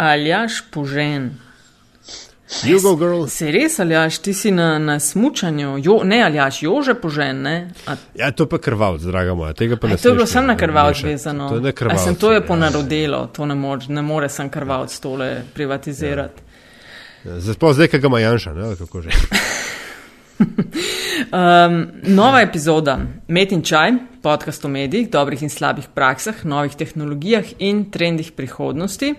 Aljaš Požen. Jugo Girl. Se res, Aljaš, ti si na, na smučanju, jo, ne Aljaš, Jože Požen, ne? A, Ja, to pa krvavc, draga moja. Tega pa ne to je bilo sem na mešati. vezano. To je na A krvavcu. sem to je ja. ponarodelo, to ne more, ne more sem krvalc tole privatizirati. Ja, Zdaj, sploh zdaj, kaj ga ima Janša, ne, kako že. Um, nova epizoda Met in čaj, podcast o medijih, dobrih in slabih praksah, novih tehnologijah in trendih prihodnosti.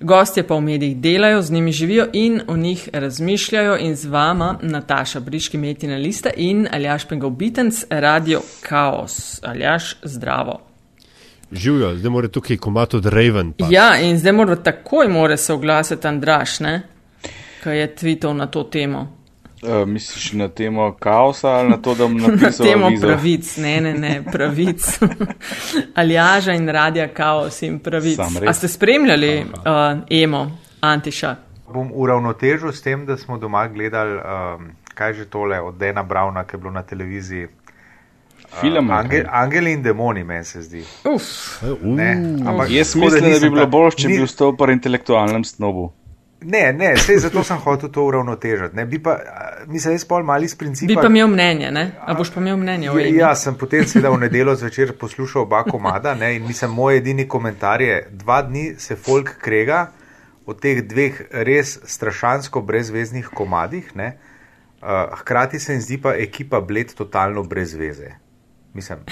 Gostje pa v medijih delajo, z njimi živijo in o njih razmišljajo in z vama Nataša Briški, Metina Lista in Aljaš Pengal Bitenc, Radio Chaos. Aljaš, zdravo. Živijo, zdaj mora tukaj komat od Raven. Pa. Ja, in zdaj mora takoj more se oglasiti Andraš, ne? Ki je tvitev na to temo. Uh, misliš na temo kaosa ali na to, da bom Na napisal temo avizo? pravic, ne, ne, ne, pravic. Aljaža in radija kaos in pravic. A ste spremljali uh, Emo, Antiša? bom uravnotežil s tem, da smo doma gledali, um, kaj že tole od Dena Brauna, ki je bilo na televiziji. Film. Angel, Angeli in demoni, meni se zdi. Uf, Ne, ampak Jaz mislim, da bi bilo bolj, če ni- bi ostal pri intelektualnem snobu. Ne, ne, sej zato sem hotel to uravnotežiti. Ne, bi pa, mislim, jaz pol mali iz principa. bi pa imel mnenje, ne? A boš pa imel mnenje o Ja, Emi? ja, sem potem seveda v nedeljo zvečer poslušal oba komada ne, in mislim, moj edini komentar je, dva dni se folk krega o teh dveh res strašansko brezveznih komadih, ne, uh, hkrati se jim zdi pa ekipa Bled totalno brez veze. Mislim,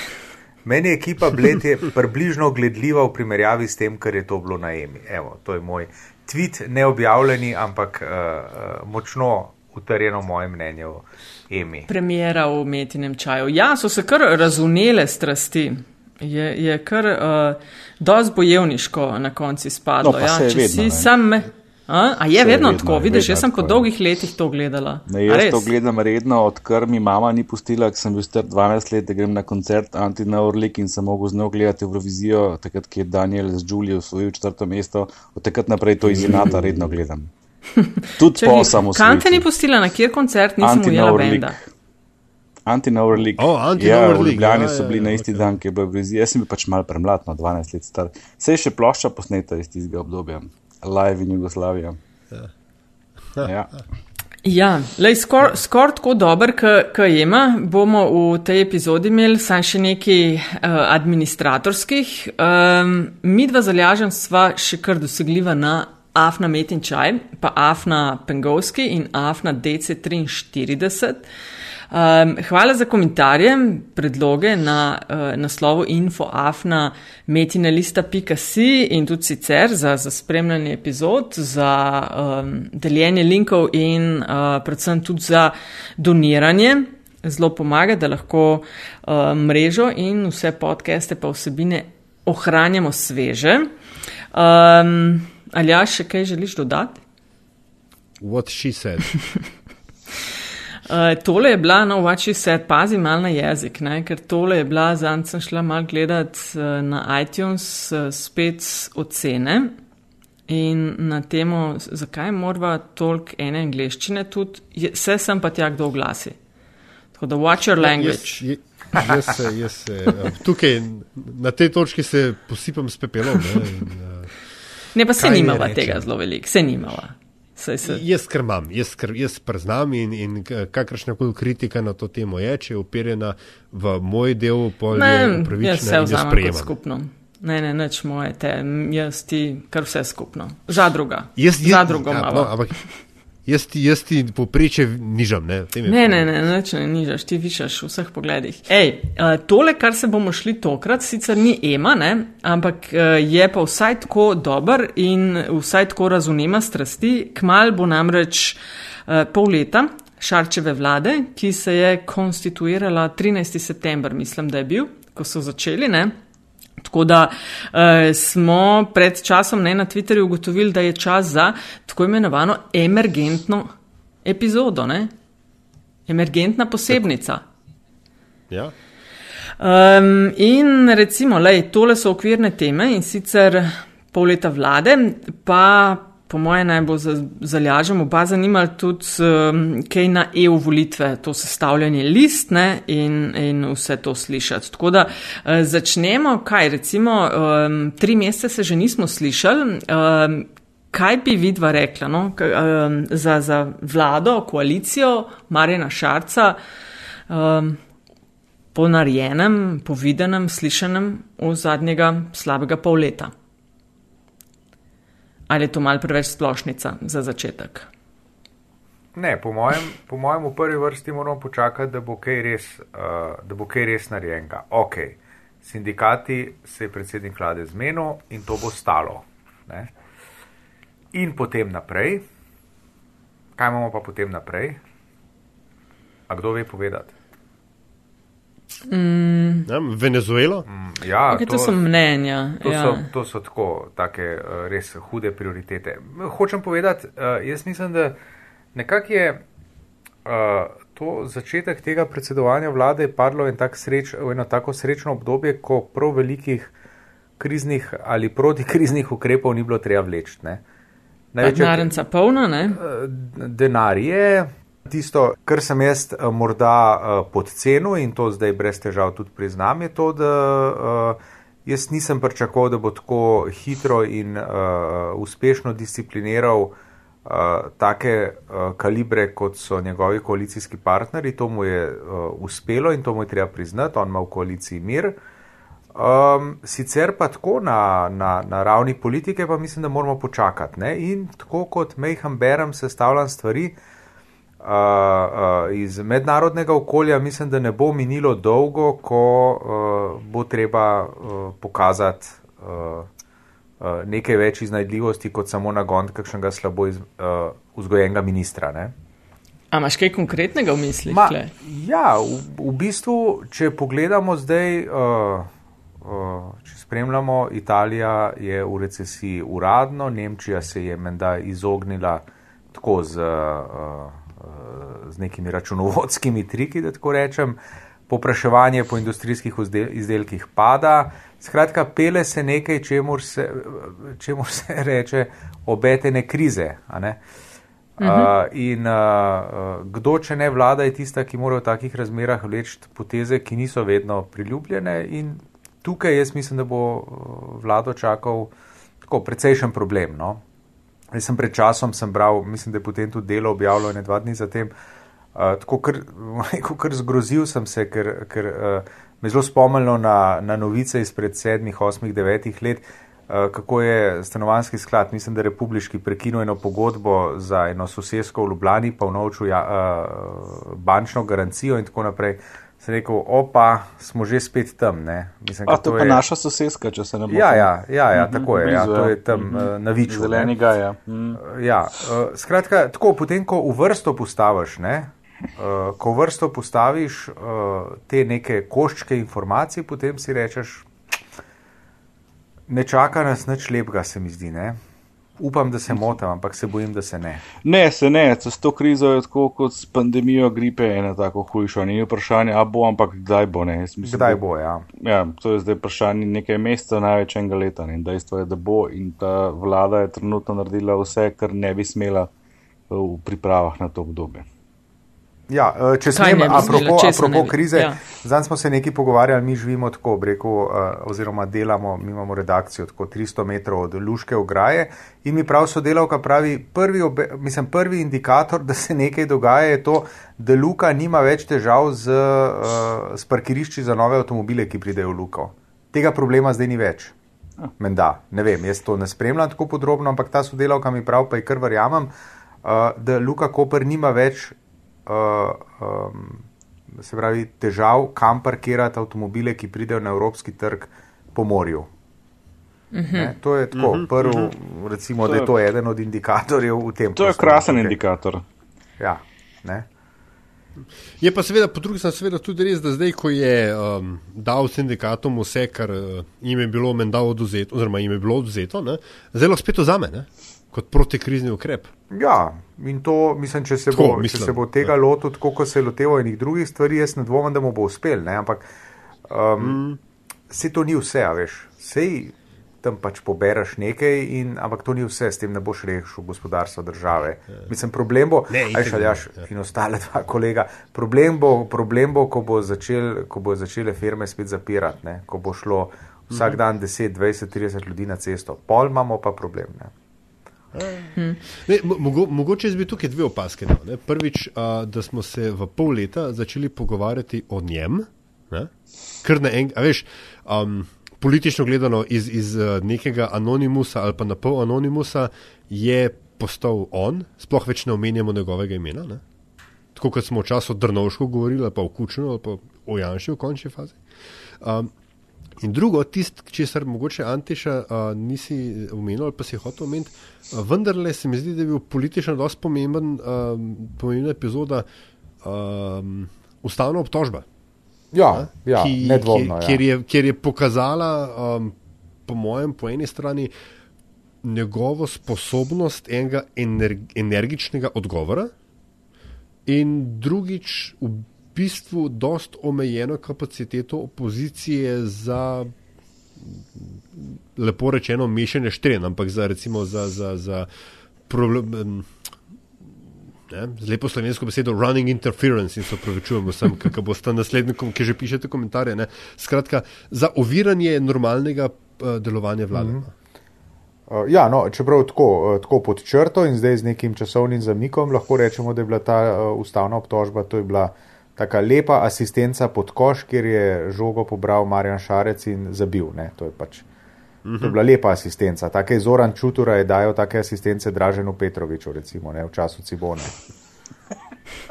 meni ekipa Bled je približno gledljiva v primerjavi s tem, kar je to bilo na Emi. Evo, to je moj tweet, neobjavljeni, ampak uh, močno utrjeno moje mnenje o Emi. Premijera v Metinem čaju. Ja, so se kar razunele strasti. Je, je kar uh, dosti bojevniško na konci spadlo. No, ja, če vedno, si ne. sam. me- A, a je je vedno vedno, tako, je vidiš, vedno jaz sem po ja. dolgih letih to gledala. Ne, A jaz res? to gledam redno, odkar mi mama ni pustila, ker sem bil star 12 let, da grem na koncert Anti-Naurlik in sem mogel z njo gledati Eurovizijo, takrat, ki je Daniel z Julio osvojil četrto mesto, od takrat naprej to iz Inata redno gledam. Tudi po samo Kam te ni pustila, na kjer koncert nisem ujela benda? Anti-Naurlik. O, Ja, Anti-Naur v Ljubljani ja, so ja, bili ja, na isti ok. dan, ki je bil Eurovizija. Jaz sem bil pač mal premlad, no, 12 let star. Se je še plošča posneta iz tistega obdobja, live in Jugoslavija. Ja. Ja, lej, skor, skor tako dober, kot ima, bomo v tej epizodi imeli sam še nekaj uh, administratorskih. Um, mi dva zalažem sva še kar dosegljiva na Afna Metin Čaj, pa Afna Pengovski in Afna DC43. Um, hvala za komentarje, predloge na uh, naslovu infoafna metinalista.si in tudi sicer za, za spremljanje epizod, za um, deljenje linkov in uh, predvsem tudi za doniranje. Zelo pomaga, da lahko uh, mrežo in vse podcaste pa vsebine ohranjamo sveže. Um, ali ja, še kaj želiš dodati? What she said. Uh, tole je bila, no, vači se, pazi mal na jezik, ne? ker tole je bila, zanj sem šla mal gledat uh, na iTunes uh, spet ocene in na temo, zakaj morava toliko ene angleščine tudi, je, vse sem pa tja kdo oglasi. Tako da watch your language. Jaz, je- jaz, se- jaz, se, tukaj na tej točki se posipam s pepelom. Ne, in, uh, Ne, pa se nimava tega zelo veliko, se nimava. Saj se, Jaz krmam, jaz, kr, jaz priznam in, in kakršna koli kritika na to temo je, če je uperjena v moj del, pol je ne, jaz jo vzamem kot skupno. Ne, ne, nič moje, te, jaz ti, kar vse skupno. Zadruga. Jaz, jaz, Zadrugo ja, imamo. no, ampak jaz ti, jaz ti poprečje nižam. Ne, Ne, problem. ne, ne, nič ne nižaš, ti višaš v vseh pogledih. Ej, uh, tole, kar se bomo šli tokrat, sicer ni ema, ne, ampak uh, je pa vsaj tako dober in vsaj tako razumema strasti. Kmal bo namreč uh, pol leta Šarčeve vlade, ki se je konstituirala 13. september, mislim, da je bil, ko so začeli, ne. Tako da uh, smo pred časom ne, na Twitterju ugotovili, da je čas za tako imenovano emergentno epizodo. Ne? Emergentna posebnica. Ja? Um, in recimo, lej, tole so okvirne teme in sicer pol leta vlade, pa po moje naj bo za, zalažem oba zanimali tudi um, kaj na EU volitve, to sestavljanje list ne, in, in vse to slišati. Tako da uh, začnemo, kaj recimo, um, tri mesece se že nismo slišali. Um, kaj bi vidva rekla no? K, um, za, za vlado, koalicijo Marjena Šarca um, po narejenem, povedanem, slišanem v zadnjega slabega pol leta? Ali je to mal preveč splošnica za začetek? Ne, po mojem, po mojem v prvi vrsti moramo počakati, da bo kaj res, uh, da bo kaj res narejenega. Ok, sindikati se je predsednik vlade zmenil in to bo stalo. Ne? In potem naprej, kaj imamo pa potem naprej? A kdo ve povedati? Mm. Ja, Venezuelo? Mm, ja, Okay, to, to so mnenja. To, ja. so, to so tako, take uh, res hude prioritete. Hočem povedati, uh, jaz mislim, da nekako je uh, to začetek tega predsedovanja vlade padlo in tak sreč, v eno tako srečno obdobje, ko prav velikih kriznih ali protikriznih ukrepov ni bilo treba vleči. Denarnica polna, ne? Denar je. Tisto, kar sem jaz morda podcenil in to zdaj brez težav tudi priznam, je to, da jaz nisem pričakoval, da bo tako hitro in uspešno discipliniral take kalibre, kot so njegovi koalicijski partnerji. To mu je uspelo in to mu je treba priznati, on ima v koaliciji mir. Um, sicer pa tako na, na, na ravni politike, pa mislim, da moramo počakati. Ne? In tako kot Mejham Berem sestavljam stvari uh, uh, iz mednarodnega okolja, mislim, da ne bo minilo dolgo, ko uh, bo treba uh, pokazati uh, uh, nekaj več iznajdljivosti, kot samo nagon kakšnega slabo iz, uh, vzgojenega ministra. Ne? A imaš kaj konkretnega v mislih? Ma, ja, v, v bistvu, če pogledamo zdaj. Uh, Če spremljamo, Italija je v recesiji uradno, Nemčija se je menda izognila tako z, z nekimi računovodskimi triki, da tako rečem. Popraševanje po industrijskih izdelkih pada. Skratka, pele se nekaj, čemu se, čemu se reče obetene krize. Uh -huh. uh, in uh, kdo, če ne vlada, je tista, ki mora v takih razmerah vleči poteze, ki niso vedno priljubljene. In tukaj jaz mislim, da bo vlado čakal tako precejšen problem. No? Jaz sem pred časom sem bral, mislim, da je potem tudi delo objavljalo ne dva dni zatem. Uh, tako kar, kar zgrozil sem se, ker, ker uh, me zelo spomnilo na, na novice izpred sedmih, osmih, devetih let, uh, kako je stanovanski sklad, mislim, da republiški, prekinil eno pogodbo za eno sosedsko v Ljubljani, pa vnovčil ja, uh, bančno garancijo in tako naprej. Sem rekel, opa, smo že spet tam. Mislim, A to, to je pa naša sosedska, če se ne bo. Ja, ja, ja, ja tako je. Ja, to je tam mm -hmm. na Viču. Zelenega, ja. Mm. ja uh, skratka, tako, potem, ko v vrsto postaviš, ne, uh, ko v vrsto postaviš uh, te neke koščke informacij, potem si rečeš, ne čaka nas nič lepega, se mi zdi. Ne. Upam, da se motim, ampak se bojim, da se ne. Ne, se ne, s to krizo je tako kot s pandemijo gripe, ena tako hujša. Ni vprašanje, a bo, ampak kdaj bo. Ne. Mislim, kdaj bo, ja. ja. To je zdaj vprašanje nekaj meseca, največ enega leta. In dejstvo je, da bo. In ta vlada je trenutno naredila vse, kar ne bi smela v pripravah na to obdobje. Ja, če smem, apropo, apropo krize, ja. zdaj smo se nekaj pogovarjali, mi živimo tako, breku, oziroma delamo, mi imamo redakcijo tako 300 metrov od Luške ograje in mi prav sodelavka pravi, prvi, obe, mislim, prvi indikator, da se nekaj dogaja, je to, da Luka nima več težav z, z parkirišči za nove avtomobile, ki pridejo v Luko. Tega problema zdaj ni več. Menda, ne vem, jaz to ne spremljam tako podrobno, ampak ta sodelavka mi prav, pa je kar verjamem, da Luka Koper nima več Uh, um, se pravi, težav, kam parkirati avtomobile, ki pridejo na evropski trg po morju. Uh -huh. ne, to je tako, uh -huh, prv, uh -huh. recimo, da je to eden od indikatorjev v tem. To je krasen tukaj. indikator. Ja, ne. Je pa seveda, po drugi strani, seveda tudi res, da zdaj, ko je um, dal sindikatom vse, kar uh, jim je bilo menda oduzeto, oziroma jim je bilo oduzeto, zelo spet vzame, ne? Kot protikrizni ukrep. Ja, in to mislim, če se, tako, bo, mislim, če se bo tega ja. lotil, tako kot se je loteval enih drugih stvari, jaz ne dvomim, da mu bo uspel. Ne? Ampak um, mm. se to ni vse, veš. Sej tam pač pobereš nekaj, in, ampak to ni vse, s tem ne boš rešil gospodarstva države. Ja. Mislim, problem bo, aj šaljaš ja. in ostale dva kolega, problem bo, problem bo ko, bo začel, ko bo začele firme spet zapirati, ne? ko bo šlo vsak mm -hmm. dan 10, 20, 30 ljudi na cesto. Pol imamo pa problem. Ne? Ne, mogo, mogoče bi tukaj dve opaske. Dal, Prvič, a, da smo se v pol leta začeli pogovarjati o njem, ne? kar na en, a veš, um, politično gledano iz, iz nekega anonimusa ali pa na pol anonimusa je postal on, sploh več ne omenjamo njegovega imena. Ne? Tako kot smo včasih o Drnovšku govorili, pa o Kučnu, pa o Janšu v končni fazi. Um, In drugo, tisto, česar mogoče Antiša uh, nisi omenil, ali pa si hotel omeniti, vendarle se mi zdi, da je bil politično dosti pomemben, uh, pomembna epizoda um, ustavna obtožba. Ja, ja ki, nedvomno. Ki, ja. Ker je pokazala, um, po mojem, po eni strani njegovo sposobnost enega energi, energičnega odgovora, in drugič, v bistvu dost omejeno kapaciteto opozicije za, lepo rečeno, mešanje štren, ampak za, recimo, za, za, za problem. Z lepo slovensko besedo running interference in se upravičujem vsem, kako boste naslednjikom, ki že pišete komentarje. Ne. Skratka, za oviranje normalnega uh, delovanja vlade. Mm -hmm. Uh, ja, no, čeprav tako, uh, tako pod črto in zdaj z nekim časovnim zamikom lahko rečemo, da je bila ta uh, ustavna obtožba, to je bila taka lepa asistenca pod koš, kjer je žogo pobral Marjan Šarec in zabil. Ne, to, je pač, to je bila lepa asistenca. Take Zoran Čutura je dajal take asistence Draženu Petroviču, recimo, ne, v času Cibone.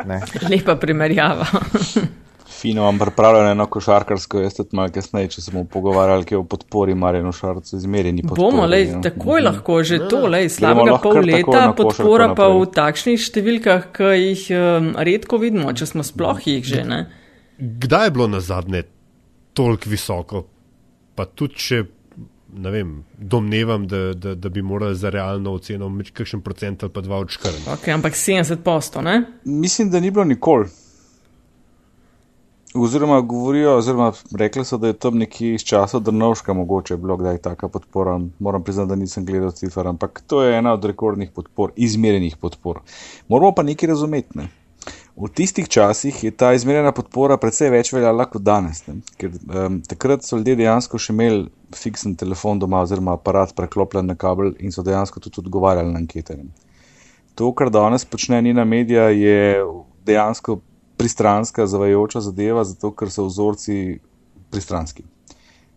Ne. Lepa primerjava. fino vam pripravljeno eno košarkarsko, jaz tudi malo kasneje, če se bomo pogovarjali, ki je v podpori Marjeno Šarcu, izmerjeni podpori. Bomo, lej, no. takoj mm. lahko, že to, lej, slabega pol leta, podpora pa v takšnih številkah, ki jih um, redko vidimo, če smo sploh jih že, ne. Kdaj je bilo na zadnje toliko visoko? Pa tudi, če, vem, domnevam, da, da, da bi morali za realno oceno kakšen procent ali pa dva odškrniti. Ok, ampak 70 posto, ne? Mislim, da ni bilo nikoli. Oziroma, govorijo, oziroma rekli so, da je tam nekje iz časa Drnovška mogoče bilo kdaj taka podpora. Moram priznati, da nisem gledal cifr, ampak to je ena od rekordnih podpor, izmerjenih podpor. Moramo pa nekaj razumeti. Ne? V tistih časih je ta izmerjena podpora precej več veljala kot danes, ne? ker um, takrat so ljudje dejansko še imeli fiksen telefon doma oziroma aparat preklopljen na kabel in so dejansko tudi odgovarjali na ankete. Ne? To, kar danes počne njena medija, je dejansko pristranska, zavajajoča zadeva, zato ker so vzorci pristranski.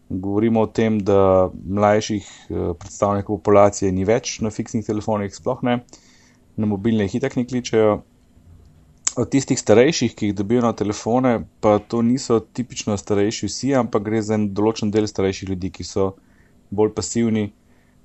Govorimo o tem, da mlajših eh, predstavnikov populacije ni več na fiksnih telefonih, sploh ne, na mobilne jih itak ne kličejo. Od tistih starejših, ki jih dobijo na telefone, pa to niso tipično starejši vsi, ampak gre za en določen del starejših ljudi, ki so bolj pasivni,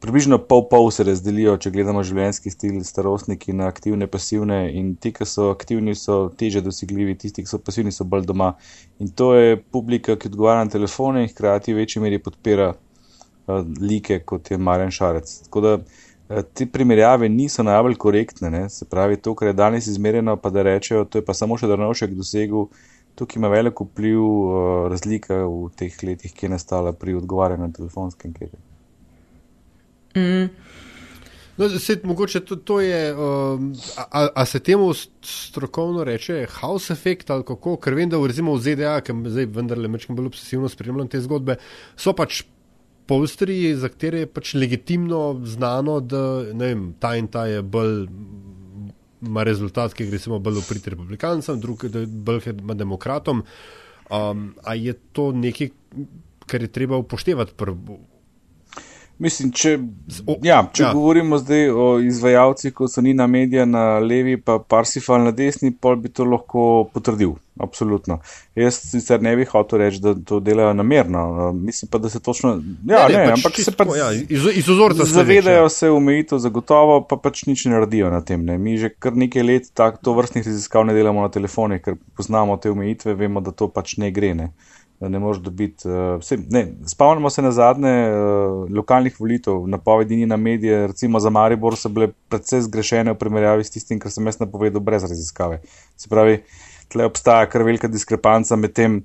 približno pol pol se razdelijo, če gledamo življenjski stil, starostniki na aktivne, pasivne in ti, ki so aktivni, so teže dosegljivi, tisti, ki so pasivni, so bolj doma. In to je publika, ki odgovarja na telefone in hkrati v večji meri podpira uh, like, kot je Marjan Šarec. Tako da uh, te primerjave niso najbolj korektne, ne? se pravi, to, kar je danes izmerjeno, pa da rečejo, to je pa samo še Drnovšek dosegel. Tukaj ima veliko vpliv uh, razlika v teh letih, ki je nastala pri odgovarjanju na telefonske ankete. Mm. No, se, mogoče to, to je, um, a, a se temu strokovno reče house effect ali kako, ker vem, da v, v ZDA, ki zdaj vendarle mečem bolj obsesivno spremljam te zgodbe, so pač polstri, za katere je pač legitimno znano, da vem, ta in ta je bolj. Ma rezultat, ki gre samo bolj v prid republikancem, drug je bolj demokratom. Um, a je to nekaj, kar je treba upoštevati pri Mislim, če, ja, če ja. govorimo zdaj o izvajalcih, kot so Nina Medija na levi, pa Parsifal na desni, pol bi to lahko potrdil. Absolutno. Jaz sicer ne bi hotel reči, da to delajo namerno. Mislim pa, da se točno. Ja, ne, ne, ne pač ampak se pač. Ja, iz, iz ozorca. Zavedajo se omejitev, zagotovo pa pač nič ne naredijo na tem. Ne. Mi že kar nekaj let tak, to vrstnih raziskav ne delamo na telefonih, ker poznamo te omejitve, vemo, da to pač ne gre. Ne da ne moreš dobiti. Uh, spomnimo se na zadnje uh, lokalnih volitev, napovedi na medije, recimo za Maribor, so bile predvsej zgrešene v primerjavi s tistim, kar sem jaz napovedal, brez raziskave. Se pravi, tle obstaja kar velika diskrepanca med tem,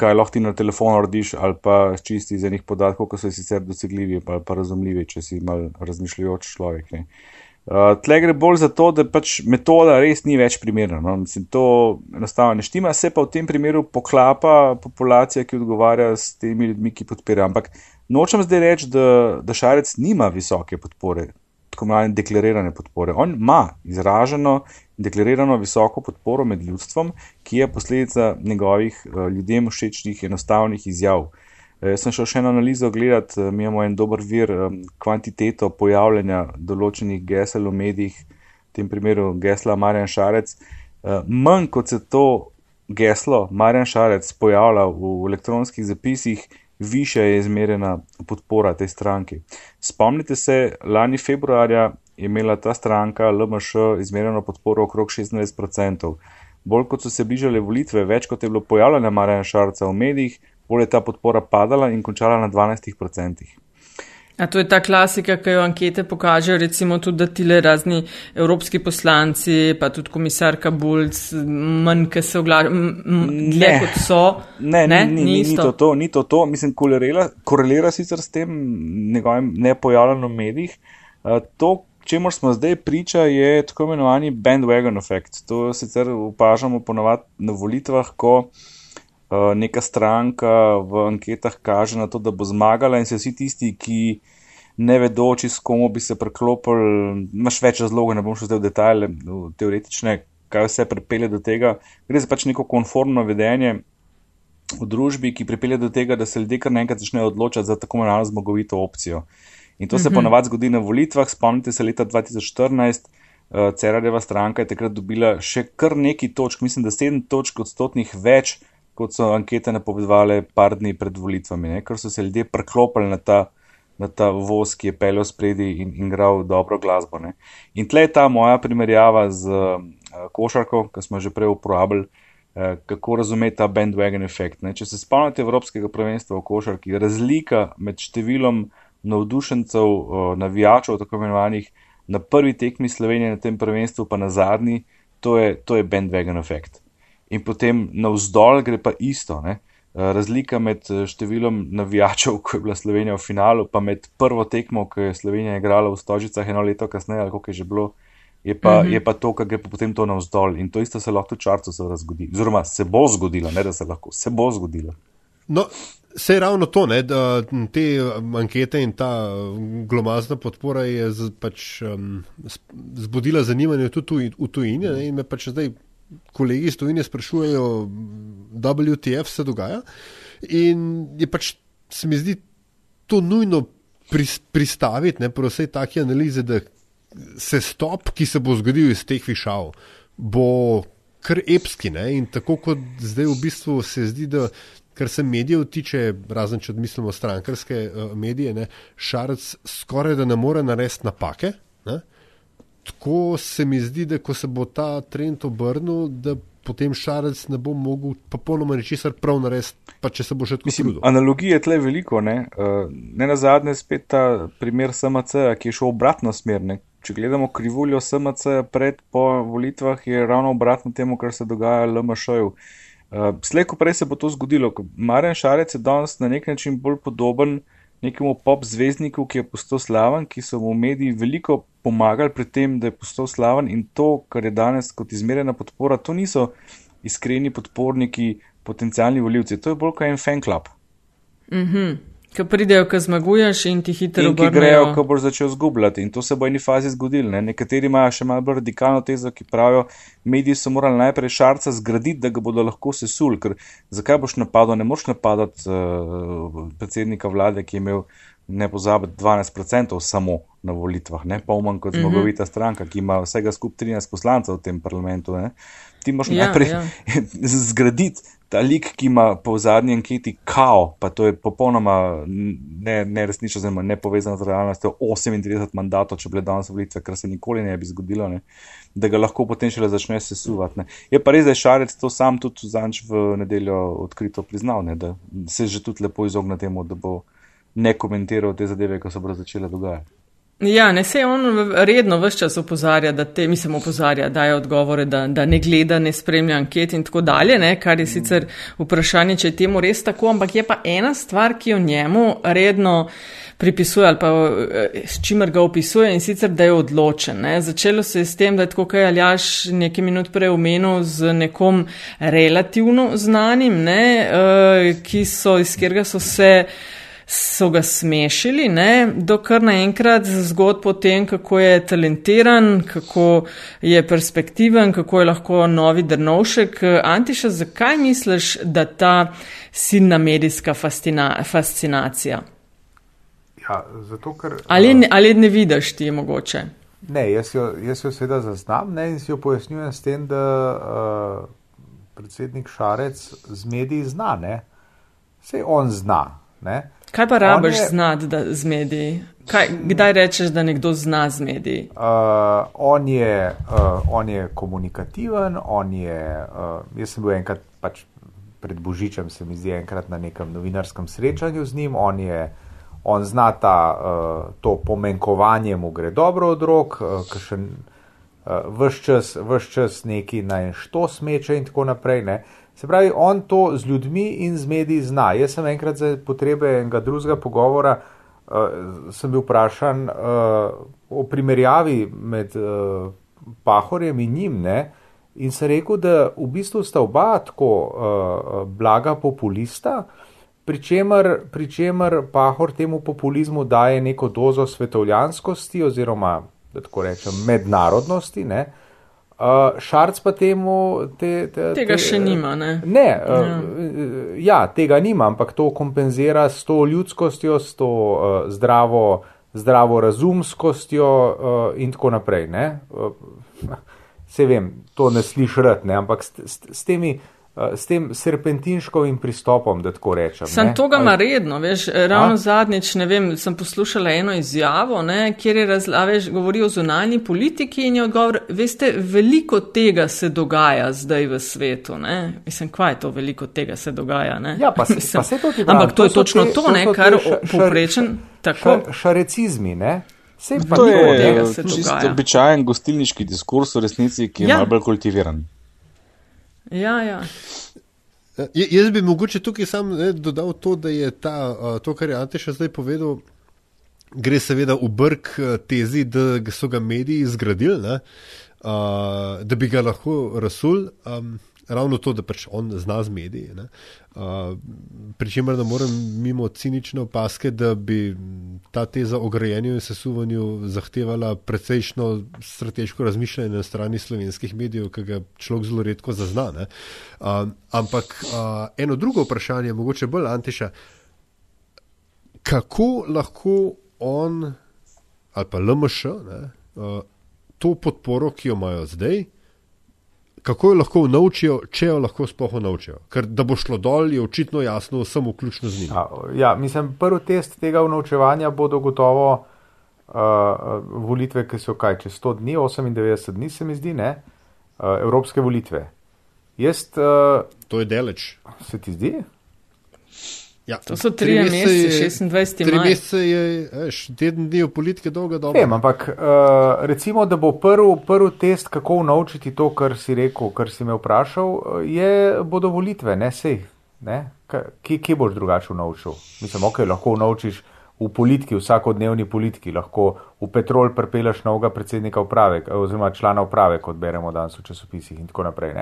kaj lahko ti na telefonu narediš, ali pa čisti iz enih podatkov, ki so sicer dosegljivi ali pa razumljivi, če si mal razmišljajoč človek. Ne. Uh, tle gre bolj za to, da pač metoda res ni več primerna. No? Mislim, to enostavno ne štima, se pa v tem primeru poklapa populacija, ki odgovarja s temi ljudmi, ki podpirajo. Ampak nočem zdaj reči, da, da Šarec nima visoke podpore, tako imenovane deklarirane podpore. On ima izraženo deklarirano visoko podporo med ljudstvom, ki je posledica njegovih uh, ljudem všečnih enostavnih izjav. Uh, jaz sem šel še eno analizo gledati, uh, mi imamo en dober vir um, kvantiteto pojavljanja določenih gesel v medijih, v tem primeru gesla Marjan Šarec. Manj kot se to geslo Marjan Šarec pojavlja v elektronskih zapisih, više je izmerjena podpora tej stranki. Spomnite se, lani februarja je imela ta stranka LMŠ izmerjeno podporo okrog 26%. Bolj kot so se bližale volitve, več kot je bilo pojavljanja Marjana Šarca v medijih, bolj je ta podpora padala in končala na 12%. A to je ta klasika, ki jo ankete pokažejo, recimo tudi, da tile razni evropski poslanci, pa tudi komisarka Bulc, manj, ki se oglašajo, dlje kot so. Ne, ne, ni, ni, ni to to, ni to to. Mislim, korelira, korelira sicer s tem njegovim nepojavljanjem v medijih. To, čemu smo zdaj priča, je tako imenovani bandwagon efekt. To sicer opažamo ponovadi na volitvah, ko neka stranka v anketah kaže na to, da bo zmagala in se vsi tisti, ki ne vedo, či s komu bi se preklopili, imaš več razlogov, ne bom šel zdaj v detajle, v teoretične, kaj vse pripelje do tega. Gre za pač neko konformno vedenje v družbi, ki pripelje do tega, da se ljudje kar naenkrat začnejo odločati za tako imenovano zmagovito opcijo. In to se mhm. ponavadi zgodi na volitvah. Spomnite se leta 2014, uh, Cerareva stranka je takrat dobila še kar nekaj točk, mislim, da sedem točk odstotnih več, kot so ankete napovedovali par dni pred volitvami, ne? ker so se ljudje preklopili na ta, na ta voz, ki je peljal spredi in, in igral dobro glasbo. Ne? In tle je ta moja primerjava z uh, košarko, ki smo že prej uporabljali. Uh, kako razumeti ta bandwagon efekt? Ne? Če se spomnite Evropskega prvenstva v košarki, razlika med številom uh, navdušencev, navijačev, tako imenovanih, na prvi tekmi Slovenije na tem prvenstvu, pa na zadnji, to je, to je bandwagon efekt. In potem navzdol gre pa isto. Ne? Razlika med številom navijačev, ko je bila Slovenija v finalu, pa med prvo tekmo, ko je Slovenija igrala v Stožicah eno leto kasneje, ali kako je že bilo, je pa, mm -hmm. je pa to, kar gre potem to navzdol. In to isto se lahko v čarcu zgodi. Oziroma se bo zgodilo, ne da se lahko, se bo zgodilo. No, Se je ravno to, ne, da te ankete in ta glomazna podpora je z, pač, um, zbudila zanimanje tudi v tujini. Ne, in me pač zdaj kolegi iz tujine sprašujejo, WTF se dogaja. In je pač se mi zdi to nujno pris, pristaviti, ne, prav vse take analize, da se stop, ki se bo zgodil iz teh višav, bo kar epski. Ne, in tako kot zdaj v bistvu se zdi, da kar se medijev tiče, razen če odmislimo strankarske uh, medije, ne, Šarec skoraj da ne more narediti napake. Ne. Tako se mi zdi, da ko se bo ta trend obrnil, da potem Šarec ne bo mogel popolnoma ničesar prav narediti, pa če se bo še tako trudil. Analogije tle veliko, ne, uh, ne na zadnje spet ta primer SMC, ki je šel obratno smer. Ne. Če gledamo krivuljo SMC pred po volitvah, je ravno obratno temu, kar se dogaja LMŠ-ju. Uh, Uh, Slej, ko prej se bo to zgodilo, Marjan Šarec je danes na nek način bolj podoben nekemu pop zvezdniku, ki je postal slaven, ki so mu v mediji veliko pomagali pri tem, da je postal slaven in to, kar je danes kot izmerjena podpora, to niso iskreni podporniki, potencijalni voljivci, to je bolj kot en fan club. Mhm. Mm Ko pridejo, ko zmaguješ in ti hitro gre. Ki grejo, ko boš začel zgubljati. In to se bo v eni fazi zgodilo. Ne? Nekateri imajo še malo bolj radikalno tezo, ki pravijo, mediji so morali najprej šarca zgraditi, da ga bodo lahko sesul. Ker zakaj boš napadal? Ne moš napadati uh, predsednika vlade, ki je imel, ne pozabiti, 12% samo na volitvah, ne pa umanj kot mhm. zmagovita mm -hmm. stranka, ki ima vsega skupaj 13 poslancev v tem parlamentu. Ne? Ti moš ja, najprej ja. zgraditi ta lik, ki ima po zadnji anketi kao, pa to je popolnoma neresnično, ne, ne povezano z realnostjo, 38 mandatov, če bi bile danes volitve, kar se nikoli ne bi zgodilo, ne, da ga lahko potem šele začne sesuvati. Je pa res, da je Šarec to sam tudi zanč v nedeljo odkrito priznal, ne, da se že tudi lepo izogne temu, da bo ne komentiral te zadeve, ko se bodo začele dogajati. Ja, ne se on redno vse čas opozarja, da te, mislim, opozarja, daje odgovore, da, da ne gleda, ne spremlja anket in tako dalje, ne, kar je sicer vprašanje, če je temu res tako, ampak je pa ena stvar, ki jo njemu redno pripisuje ali pa eh, s čimer ga opisuje in sicer, da je odločen. Ne. Začelo se je s tem, da je tako kaj Aljaš nekaj minut prej omenil z nekom relativno znanim, ne, uh, ki so, iz katerega so se so ga smešili, ne, do kar naenkrat zgodb o tem, kako je talentiran, kako je perspektiven, kako je lahko novi drnovšek. Antiša, zakaj misliš, da ta silna medijska fascina, fascinacija? Ja, zato, ker, ali, ne, ali ne vidiš ti mogoče? Ne, jaz jo, jaz jo seveda zaznam ne, in si jo pojasnjujem s tem, da uh, predsednik Šarec z mediji zna, ne. Vse on zna. Ne. Kaj pa rabiš je, znati z mediji? Kaj, kdaj rečeš, da nekdo zna z mediji? Uh, on, je, uh, on je komunikativen, on je. Uh, jaz sem bil enkrat pač pred Božičem, se mi zdi, enkrat na nekem novinarskem srečanju z njim. On, je, on zna ta, uh, to pomenkovanje, mu gre dobro od rok, uh, še uh, vse čas, čas neki naj što smeče in tako naprej. Ne. Se pravi, on to z ljudmi in z mediji zna. Jaz sem enkrat za potrebe enega drugega pogovora, uh, bil vprašan uh, o primerjavi med uh, Pahorjem in njim. Ne? In sem rekel, da v bistvu sta oba tako uh, blaga populista, pri čemer, pri čemer Pahor temu populizmu daje neko dozo svetovljanskosti oziroma, da tako rečem, mednarodnosti. Ne? Uh, Uh, šarc pa temu. Te, te, tega te, še nima, ne? Ne, ja. Uh, ja, tega nima, ampak to kompenzira s to ljudskostjo, s to uh, zdravo, zdravo razumskostjo uh, in tako naprej. Uh, se vem, to ne sliši rad, ne? ampak s, s, s temi. Eh, s tem serpentinškovim pristopom, da tako rečem. Sam to ga ima redno, veš, ravno A? zadnjič, ne vem, sem poslušala eno izjavo, ne, kjer je razlaveš, govori o zunanji politiki in je odgovor, veste, veliko tega se dogaja zdaj v svetu, ne. Mislim, kva je to veliko tega se dogaja, ne. Ja, pa se, Mislim, pa se to ti Ampak to, to je točno te, to, ne, kar poprečen, tako. Šarecizmi, ne. Vse pa to je čisto običajen gostilniški diskurs v resnici, ki je ja. malo bolj kultiviran. Ja, ja. Uh, jaz bi mogoče tukaj sam ne, dodal to, da je ta, uh, to, kar je Ante še zdaj povedal, gre seveda v brk tezi, da so ga mediji zgradili, ne, uh, da bi ga lahko rasul. Um, ravno to, da pač on zna z mediji. Uh, Pričemer, da moram mimo cinične opaske, da bi ta teza o grajenju in sesuvanju zahtevala precejšno strateško razmišljanje na strani slovenskih medijev, ki ga človek zelo redko zazna. Uh, ampak uh, eno drugo vprašanje, mogoče bolj antiša, kako lahko on ali pa LMŠ ne, uh, to podporo, ki jo imajo zdaj, kako jo lahko naučijo, če jo lahko sploh naučijo. Ker da bo šlo dol, je očitno jasno, samo vključno z njim. Ja, ja, mislim, prvi test tega naučevanja bodo gotovo uh, volitve, ki so kaj, čez 100 dni, 98 dni, se mi zdi, ne, uh, evropske volitve. Jaz, uh, to je deleč. Se ti zdi? Ja, to so tri mesece, 26. Tri mesece je, veš, teden dni v politiki dolga doba. Vem, ampak uh, recimo, da bo prvi prv test, kako naučiti to, kar si rekel, kar si me vprašal, je, bodo volitve, ne sej. Ne? Kje, kje boš drugače naučil? Mislim, ok, lahko naučiš v politiki, vsakodnevni politiki, lahko v petrol prepeleš novega predsednika uprave, oziroma člana uprave, kot beremo danes v časopisih in tako naprej.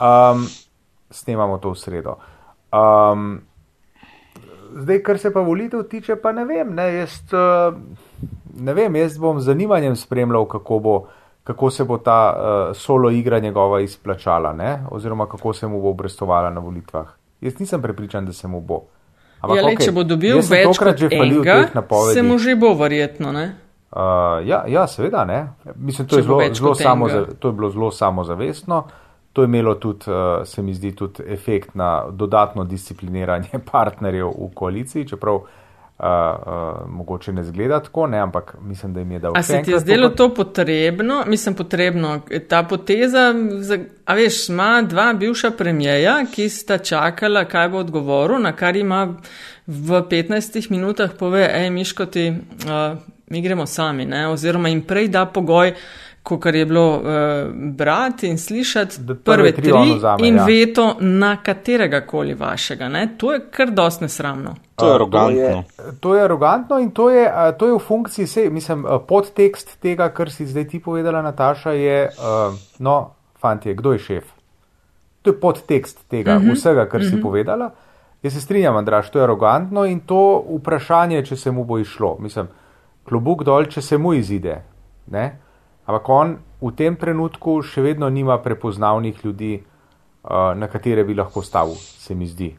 Um, snemamo to v sredo. Um, zdaj, kar se pa volitev tiče, pa ne vem. Ne, jaz, eh, ne vem, jaz bom z zanimanjem spremljal, kako, bo, kako se bo ta uh, solo igra njegova izplačala, ne, oziroma kako se mu bo obrestovala na volitvah. Jaz nisem prepričan, da se mu bo. Ampak, ja, le, okay, če bo dobil več kot enega, se mu že bo verjetno, ne? Uh, ja, ja, seveda, ne. Mislim, to, je zelo, zelo samo, to je bilo zelo samozavestno. Uh, To je imelo tudi, uh, se mi zdi, tudi efekt na dodatno discipliniranje partnerjev v koaliciji, čeprav uh, uh, mogoče ne zgleda tako, ne, ampak mislim, da jim je dal. A se ti je zdelo to potrebno? Mislim, potrebno. Ta poteza, a veš, ima dva bivša premijeja, ki sta čakala, kaj bo odgovoril, na kar ima v 15 minutah pove, ej, Miškoti, uh, mi gremo sami, ne, oziroma jim prej da pogoj, kot je bilo uh, brati in slišati, prve tri zame, in ja. veto na katerega koli vašega. Ne? To je kar dosti nesramno. To je arogantno. To je, to je arogantno in to je, to je v funkciji, sej, mislim, podtekst tega, kar si zdaj ti povedala, Nataša, je, uh, no, fantje, kdo je šef? To je podtekst tega, uh mhm. -huh. vsega, kar uh -huh. si mhm. povedala. Jaz se strinjam, Andraš, to je arogantno in to vprašanje, če se mu bo išlo. Mislim, klobuk dol, če se mu izide. Ne? Ampak on v tem trenutku še vedno nima prepoznavnih ljudi, uh, na katere bi lahko stavil, se mi zdi.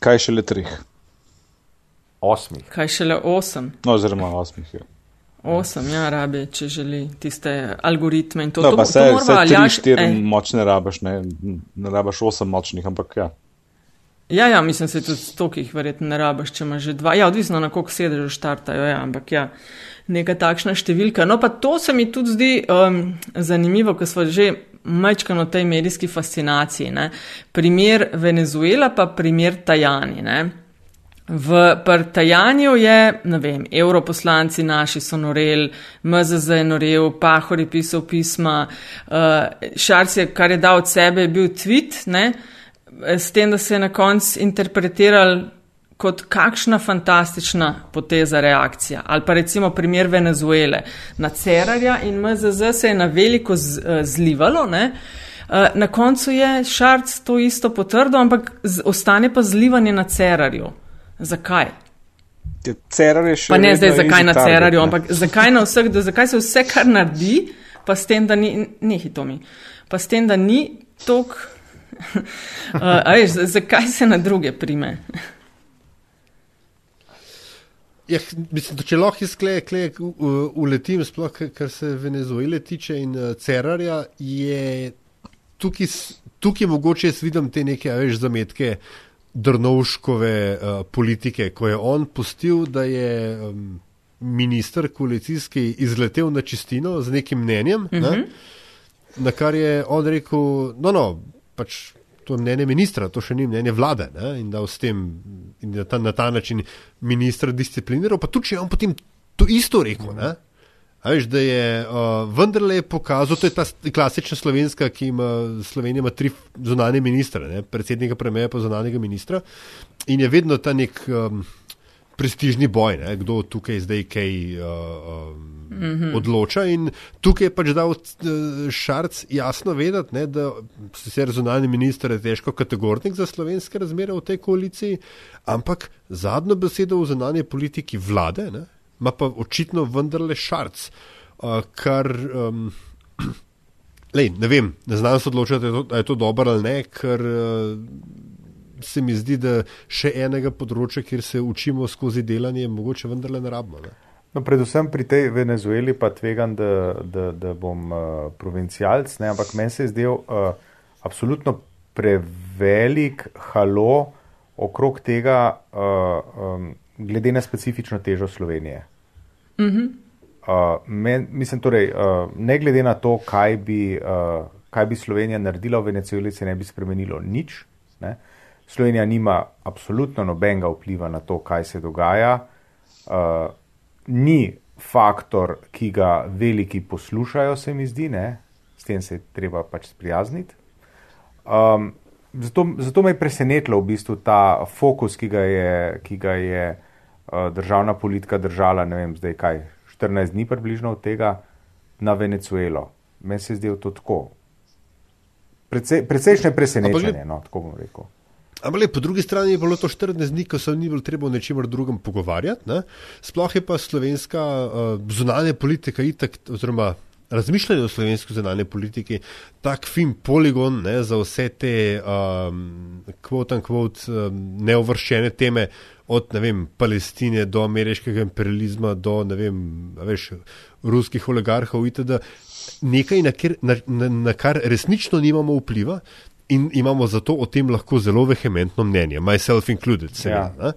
Kaj šele treh? Osmih. Kaj šele osem? No, oziroma osmih. Ja. Osem, ja, rabi, če želi tiste algoritme in to. No, to, pa to se tri, Aljaž- štiri ej. močne rabaš, ne, ne rabaš osem močnih, ampak ja. Ja, ja, mislim, se tudi stokih verjetno ne rabaš, če imaš že dva. Ja, odvisno na koliko sedežev štartajo, ja, ampak ja, neka takšna številka. No, pa to se mi tudi zdi um, zanimivo, ko smo že majčkano o tej medijski fascinaciji. Ne. Primer Venezuela pa primer Tajani. Ne. V Tajanju je, ne vem, europoslanci naši so norel, MZZ je norel, Pahor je pisal pisma, uh, Šarc je, kar je dal od sebe, je bil tweet, ne, s tem, da se je na koncu interpretiral kot kakšna fantastična poteza reakcija. Ali pa recimo primer Venezuele. Na Cerarja in MZZ se je na veliko z, uh, zlivalo, ne. Uh, na koncu je Šarc to isto potrdil, ampak z, ostane pa zlivanje na Cerarju. Zakaj? Ja, Cerar je še. Pa ne zdaj, zakaj na target, Cerarju, ne. ampak zakaj, na vseh, da, zakaj se vse, kar naredi, pa s tem, da ni, ne hitomi, pa s tem, da ni tok. Uh, veš, zakaj se na druge prime? Ja, mislim, da če lahko izkleje, kleje uletim, sploh kar- se Venezuele tiče in uh, Cerarja, je tukaj, tukaj mogoče jaz vidim te neke, veš, zametke Drnovškove uh, politike, ko je on pustil, da je um, minister koalicijski izletel na čistino z nekim mnenjem, uh -huh. ne, na kar je on rekel, no, no, pač to je mnenje ministra, to še ni mnenje vlade ne, in da s tem in na ta, na ta način ministra discipliniral, pa tudi če je on potem to isto rekel. Ne, A veš, da je uh, vendarle pokazal, to je ta klasična slovenska, ki ima Slovenija ima tri zunanje ministre, ne, predsednika premijeja pa zunanjega ministra in je vedno ta nek um, prestižni boj, ne, kdo tukaj zdaj kaj uh, um, mm -hmm. odloča in tukaj je pač dal uh, Šarc jasno vedeti, ne, da sicer zunanji minister je težko kategornik za slovenske razmere v tej koaliciji, ampak zadnjo besedo v zunanji politiki vlade, ne, ima pa očitno vendarle Šarc, uh, kar. Um, Lej, ne vem, ne znam se odločiti, ali je to, to dobro ali ne, ker uh, se mi zdi, da še enega področja, kjer se učimo skozi delanje, mogoče vendarle ne rabimo. Ne? No, predvsem pri tej Venezueli pa tvegam, da, da, da bom uh, provincialc, ne, ampak meni se je zdel uh, absolutno prevelik halo okrog tega, uh, um, glede na specifično težo Slovenije. Mm -hmm. uh, men, mislim, torej, uh, ne glede na to, kaj bi, uh, kaj bi Slovenija naredila v Venezueli, se ne bi spremenilo nič. Ne. Slovenija nima absolutno nobenega vpliva na to, kaj se dogaja. Uh, ni faktor, ki ga veliki poslušajo, se mi zdi, ne? s tem se je treba pač sprijazniti. Um, zato, zato me je presenetilo v bistvu ta fokus, ki ga je, ki ga je uh, državna politika držala, ne vem, zdaj kaj, 14 dni približno od tega na Venezuelo. Meni se je zdelo to tako. Precej, precejšnje presenečenje, no, tako bom rekel. Ampak le, po drugi strani je bilo to 14 dni, ko se ni bilo treba o nečemer drugem pogovarjati. Ne? Sploh je pa slovenska uh, zunanja politika itak, oziroma razmišljanje o slovenski zunanje politiki, tak fin poligon ne, za vse te um, quote unquote um, neovrščene teme, od vem, Palestine do ameriškega imperializma, do vem, veš, ruskih oligarhov itd. Nekaj, na, kjer, na, na, na kar resnično nimamo vpliva, in imamo zato o tem lahko zelo vehementno mnenje, myself included. Seveda, Ja. ja.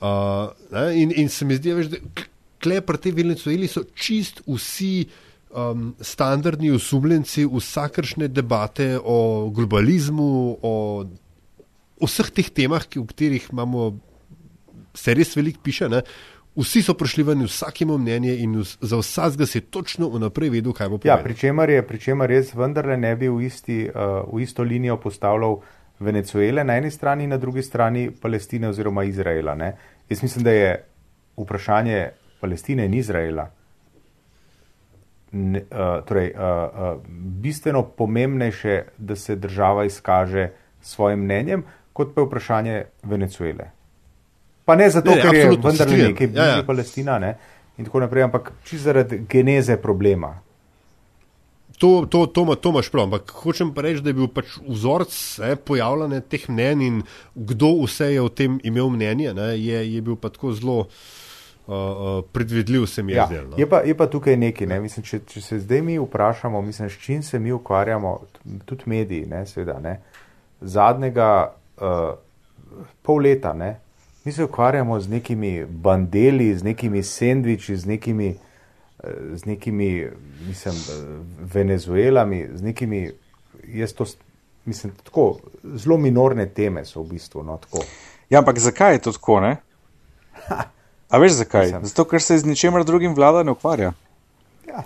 uh, ne, in, in se mi zdi, veš, da kle pri tej Venezueli so čist vsi um, standardni osumljenci vsakršne debate o globalizmu, o vseh teh temah, ki, o katerih imamo, se res veliko piše. Ne, Vsi so prišli ven, vsak ima mnenje in vs- za vsakega se je točno vnaprej vedel, kaj bo Ja, povedal. pri čemer je, pri čemer res vendarle ne bi v, isti, uh, v isto linijo postavljal Venezuele na eni strani in na drugi strani Palestine oziroma Izraela. Ne? Jaz mislim, da je vprašanje Palestine in Izraela ne, uh, torej, uh, uh, bistveno pomembnejše, da se država izkaže svojim mnenjem, kot pa je vprašanje Venezuele. Pa ne zato, Ne, ne, ker je absolutno se vendar strinjam. nekaj Ja, bližje ja. Palestina ne, in tako naprej, ampak čisto zaradi geneze problema. To, to, to, to imaš prav, ampak hočem pa reči, da je bil pač vzorc eh, pojavljanja teh mnen in kdo vse je o tem imel mnenje, ne, je, je bil pa tako zelo uh, uh, predvidljiv, se mi je Ja, zdelo. no. je, pa, je pa tukaj nekaj. Ne? Mislim, če, če se zdaj mi vprašamo, mislim, s čim se mi ukvarjamo, tudi mediji, ne, seveda, ne, zadnjega uh, pol leta, ne, mi se ukvarjamo z nekimi bandeli, z nekimi sendviči, z nekimi, z nekimi mislim, venezuelami, z nekimi, jaz to, mislim, tako, zelo minorne teme so v bistvu. No, tako. Ja, ampak zakaj je to tako, ne? A veš zakaj? Mislim. Zato, ker se z ničemer drugim vlada ne ukvarja.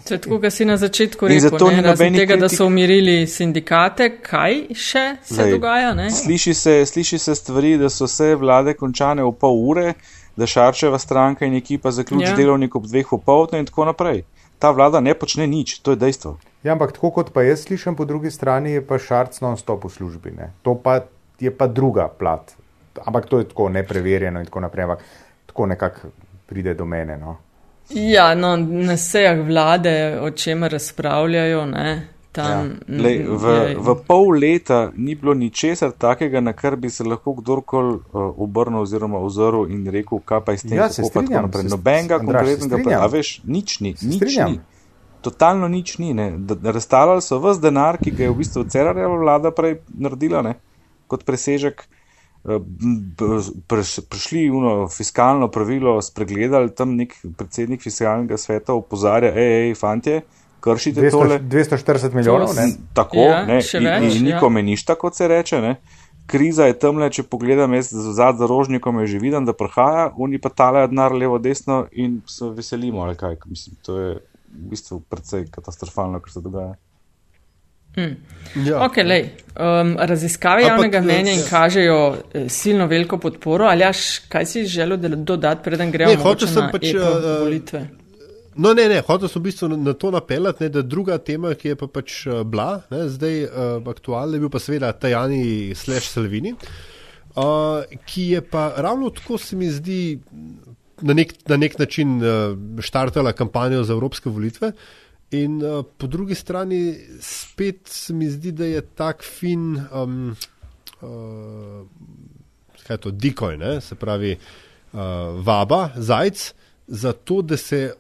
To je tako, kot si na začetku In rekel, zato ne, razen tega, da kritik. so umirili sindikate, kaj še se Glej, dogaja? Ne? Sliši se, sliši se stvari, da so vse vlade končane v pol ure, da Šarčeva stranka in ekipa zaključi Ja. ja. delovnik ob dveh popovdne in tako naprej. Ta vlada ne počne nič, to je dejstvo. Ja, ampak tako kot pa jaz slišim, po drugi strani je pa šarc non-stop v službi. Ne. To pa je pa druga plat. Ampak to je tako nepreverjeno in tako naprej. Ampak tako nekako pride do mene. No. Ja, no, na sejah vlade, o čemer razpravljajo, ne, tam. Ja. Lej, v, je- v pol leta ni bilo ničesar takega, na kar bi se lahko kdorkoli uh, obrnil oziroma ozrl in rekel, kaj pa je s tem, Ja, se kako pa tako strinjam, naprej. se- Nobenega konkretnega, pa, a veš, nič ni, nič strinjam. ni. Totalno nič ni. Razstavljali so vse denar, ki ga je v bistvu Cerarjeva vlada prej naredila, ne, kot presežek. Eh, Prišli uno fiskalno pravilo, spregledali tam nek predsednik fiskalnega sveta, opozarja, hej, hej, fantje, kršite 200, tole. 240 milijonov. Ne? Tako, Ja, ne, in, več, in ja. nikome ništa, kot se reče. Ne. Kriza je tamle, če pogledam, jaz za rožnikom je že viden, da prihaja, oni pa talajo denar levo, desno in se veselimo, ali kaj. Mislim, to je v bistvu precej katastrofalno, kar se dogaja. Ja. Ok, lej, um, raziskave Ampak, javnega eh, mnenja in ja. kažejo eh, silno veliko podporo. Ali jaš, kaj si želel dodati, preden gremo Ne, na pač, eh, volitve? No, ne, ne, hotel sem v bistvu na, to napeljati, ne, da druga tema, ki je pa pač uh, bila, ne, zdaj uh, aktualna, je bil pa seveda Tajani slash Salvini, uh, ki je pa ravno tako se mi zdi na nek, na nek način uh, štartala kampanjo za evropske volitve. In uh, po drugi strani spet se mi zdi, da je tak fin, um, uh, kaj je to, dikoj, ne? se pravi uh, vaba, zajc, zato da se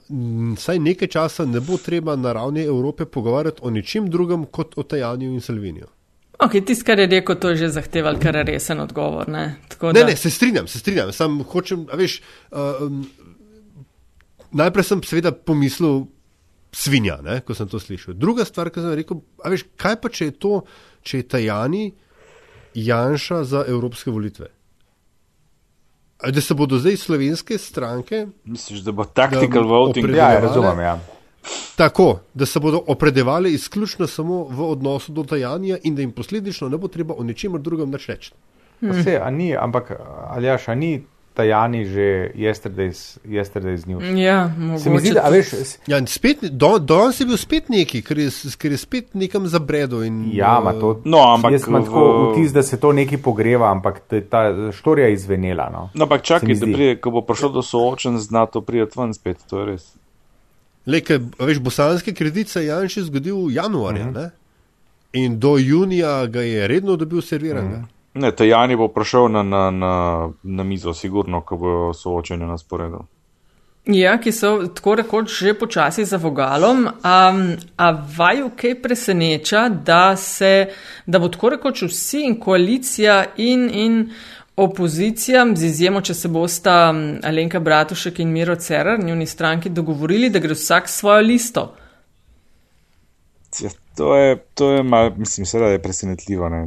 vsaj nekaj časa ne bo treba na ravni Evrope pogovarjati o ničem drugem kot o Tajanju in Salviniju. Ok, tisto, kar je rekel, to je že zahteval kar resen odgovor. Ne, Tako Ne, da- ne, se strinjam, se strinjam. Sam hočem, veš, uh, um, najprej sem seveda pomislil svinja, ne, ko sem to slišal. Druga stvar, ki sem rekel, a veš, kaj pa če je to, če je Tajani Janša za evropske volitve? A Da se bodo zdaj slovenske stranke Misliš, da bo tactical Da, voting? Ja, ja, razumem. Ja. tako, da se bodo opredevali izključno samo v odnosu do Tajanja in da jim posledično ne bo treba o ničemer drugem več reči. Pa Se, a ni, ampak Aljaš, a ni Tajani že yesterday's, yesterday's news? Ja, Se mi zdi, da, a veš, Ja, spet, do, danes je bil spet neki, ker je, ker je spet nekam zabredel. In, ja, ma to. No, ampak jaz imam v- tako vtis, da se to nekaj pogreva, ampak je ta štorija je izvenela. No. No, ampak čakaj, da prije, ko bo prišel do soočen, zna to priti ven spet, to je res. Le, ker, a veš, bosanski kredit se je Janši zgodil januarja uh Mhm. -huh. in do junija ga je redno dobil serviran. Uh Mhm. Ne, Tajani bo prišel na, na, na, na mizo, sigurno, ko bo soočenje na sporedu. Ja, ki so tako rekoč že počasi za vogalom. Um, a vaju kaj preseneča, da, se, da bo tako rekoč vsi in koalicija in, in opozicija, z izjemo, če se bosta Alenka Bratušek in Miro Cerar, njuni stranki, dogovorili, da gre vsak svojo listo. Ja, to je, to je mal, mislim, seveda je presenetljivo. Ne.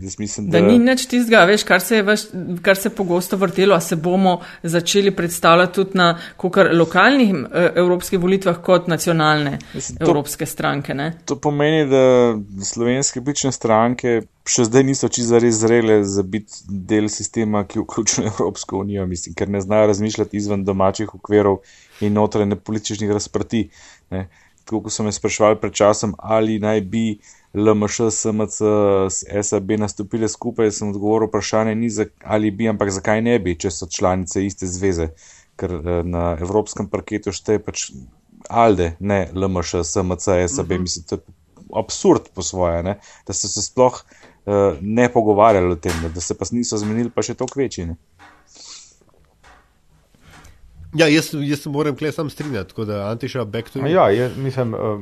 Jaz mislim, Da da, ni nič tistega, veš, kar se je, veš, kar se pogosto vrtelo, a se bomo začeli predstavljati tudi na lokalnih eh, evropskih volitvah kot nacionalne Mislim, to- evropske stranke. Ne? To pomeni, da slovenske politične stranke še zdaj niso čisto res zrele za biti del sistema, ki vključuje Evropsko unijo, mislim, ker ne znajo razmišljati izven domačih okvirov in notranje političnih razprti. Ne. Tako kot so me sprašvali pred časom, ali naj bi LMŠ, SMC, SAB nastopile skupaj, sem odgovoril vprašanje, ni za, ali bi, ampak zakaj ne bi, če so članice iste zveze, ker uh, na evropskem parketu šteje pač ALDE, ne LMŠ, SMC, SAB, uh -huh. mislim, to je absurd po svoje, ne? da so se sploh uh, ne pogovarjali o tem, da se pa niso zmenili, pa še toliko večji. Ne? Ja, jaz, jaz moram kle sam strinjati, tako da Antiša, back to you. Ja, jaz, mislim, uh,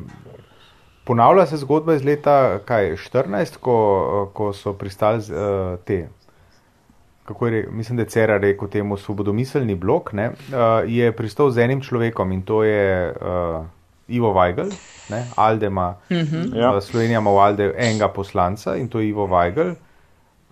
ponavlja se zgodba iz leta kaj, 14, ko, ko so pristali uh, te. Kako je, mislim, da je Cera rekel temu svobodomiselni blok, ne, uh, je pristal z enim človekom in to je uh, Ivo Weigl, ne, Alde ima, mm -hmm. uh, ja. Slovenija ima v Alde enega poslanca in to je Ivo Weigl.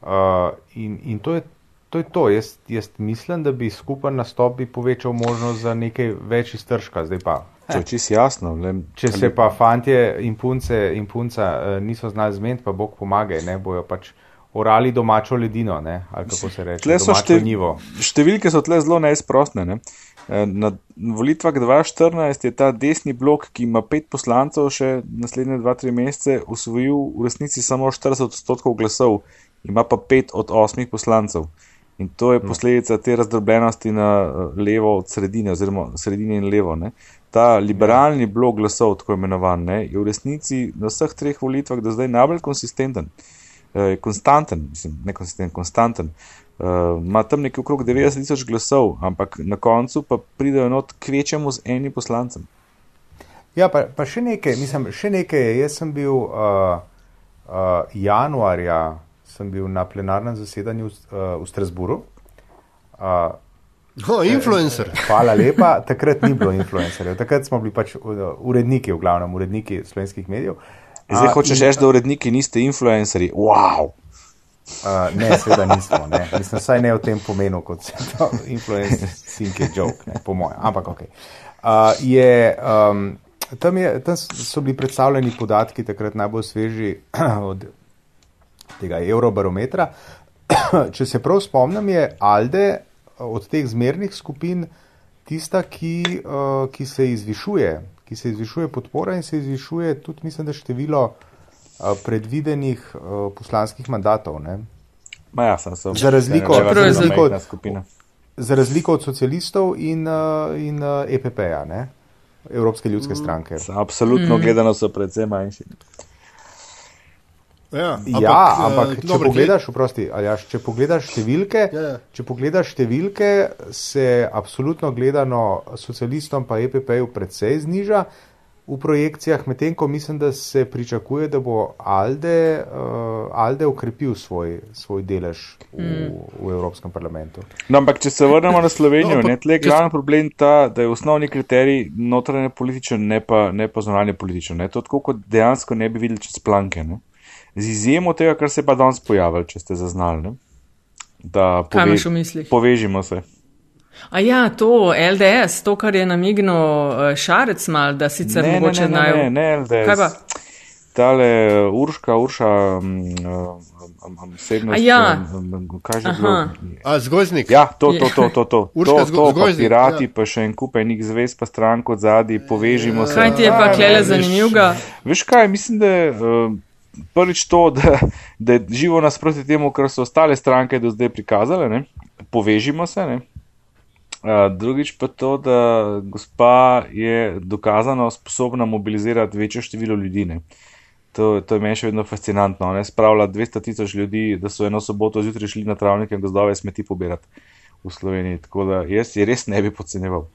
Uh, in, in to je to. Je to. Jaz, jaz mislim, da bi skupen nastop bi povečal možnost za nekaj več iztržka, zdaj pa. To je čisto jasno. Le, Če se pa fantje in punce in punca uh, niso znali zmeniti, pa Bog pomagaj, ne bojo pač orali domačo ledino, ne, ali kako se reče. Tle so štev... številke so tle zelo neizprostne. Ne. Na volitvah 2014 je ta desni blok, ki ima pet poslancev, še naslednje dva, tri mesece, usvojil v resnici samo 40 odstotkov glasov, ima pa pet od osmih poslancev. In to je posledica te razdrobljenosti na levo od sredine, oziroma sredine in levo. Ne. Ta liberalni blok glasov, tako imenovan, ne, je v resnici na vseh treh volitvah do zdaj najbolj konsistenten. Je konstanten, mislim, ne konsistenten, konstanten ima uh, tam nekaj okrog 90 tisoč glasov, ampak na koncu pa pridejo not k večjemu z enim poslancem. Ja, pa, pa še nekaj, mislim, še nekaj. Jaz sem bil uh, uh, januarja, sem bil na plenarnem zasedanju v, uh, v Strasburu. Uh, Oh, influencer. Hvala lepa. Takrat ni bilo influencerjev, takrat smo bili pač uredniki, v glavnem uredniki slovenskih medijev. Zdaj hočeš reči, da uredniki niste influencerji. Wow! Uh, ne, seveda nismo. Ne. Mislim, vsaj ne v tem pomenu, kot se to influencerski joke, ne, po mojem. Ampak ok. Uh, je, um, tam, je, tam so bili predstavljeni podatki, takrat najbolj sveži od tega eurobarometra. Če se prav spomnim, je Alde od teh zmernih skupin tista, ki, uh, ki se izvišuje, ki se izvišuje podpora in se izvišuje tudi, mislim, da število. Eh, predvidenih uh, poslanskih mandatov. Ja, sem, sem, za, razliko, ne, za, razliko od, za razliko od socialistov in, uh, in uh, EPP-ja, Evropske ljudske mm. stranke. Absolutno mm. gledano so predvsem manjši. Ja, ampak, ja, ampak če, dobro, pogledaš, oprosti, aljaš, če pogledaš številke, ja, ja. če pogledaš številke, se absolutno gledano socialistom pa EPP-ju predvsej zniža, v projekcijah, medtem ko mislim, da se pričakuje, da bo Alde, uh, Alde ukrepil svoj, svoj delež v, mm. v Evropskem parlamentu. No, ampak, če se vrnemo na Slovenijo, no, je glavni problem ta, da je osnovni kriterij notranje politične, ne pa, ne pa zunanje politične. To tako, kot dejansko ne bi videli čez planke. Ne? Z izjemo tega, kar se je pa danes pojavilo, če ste zaznali. Ne? Da pove, povežimo se. A ja, to LDS, to, kar je namignil eh, Šarec mal, da sicer ne, mogoče naj. Ne, ne, ne, LDS. Kaj pa? Tale Urška, Urša, osebno. Ja, kaj že bilo? A, zgozdnik. Ja, to, to, to, to, to. Urška, to, to, pa pirati, ja. pa še en kup enih zvez, pa stranko od zadnji, povežimo se. Kaj ti je pa klele zanimivega? Veš kaj, mislim, da je prvič to, da, da je živo nasproti temu, kar so ostale stranke do zdaj prikazale, ne? Povežimo se, ne? drugič pa to, da gospa je dokazano sposobna mobilizirati večjo število ljudi. Ne. To, to je meni še vedno fascinantno. Ne. Spravlja 200 tisoč ljudi, da so eno soboto zjutraj šli na travnike in gozdove smeti pobirati v Sloveniji. Tako da jaz je res ne bi podcenjeval.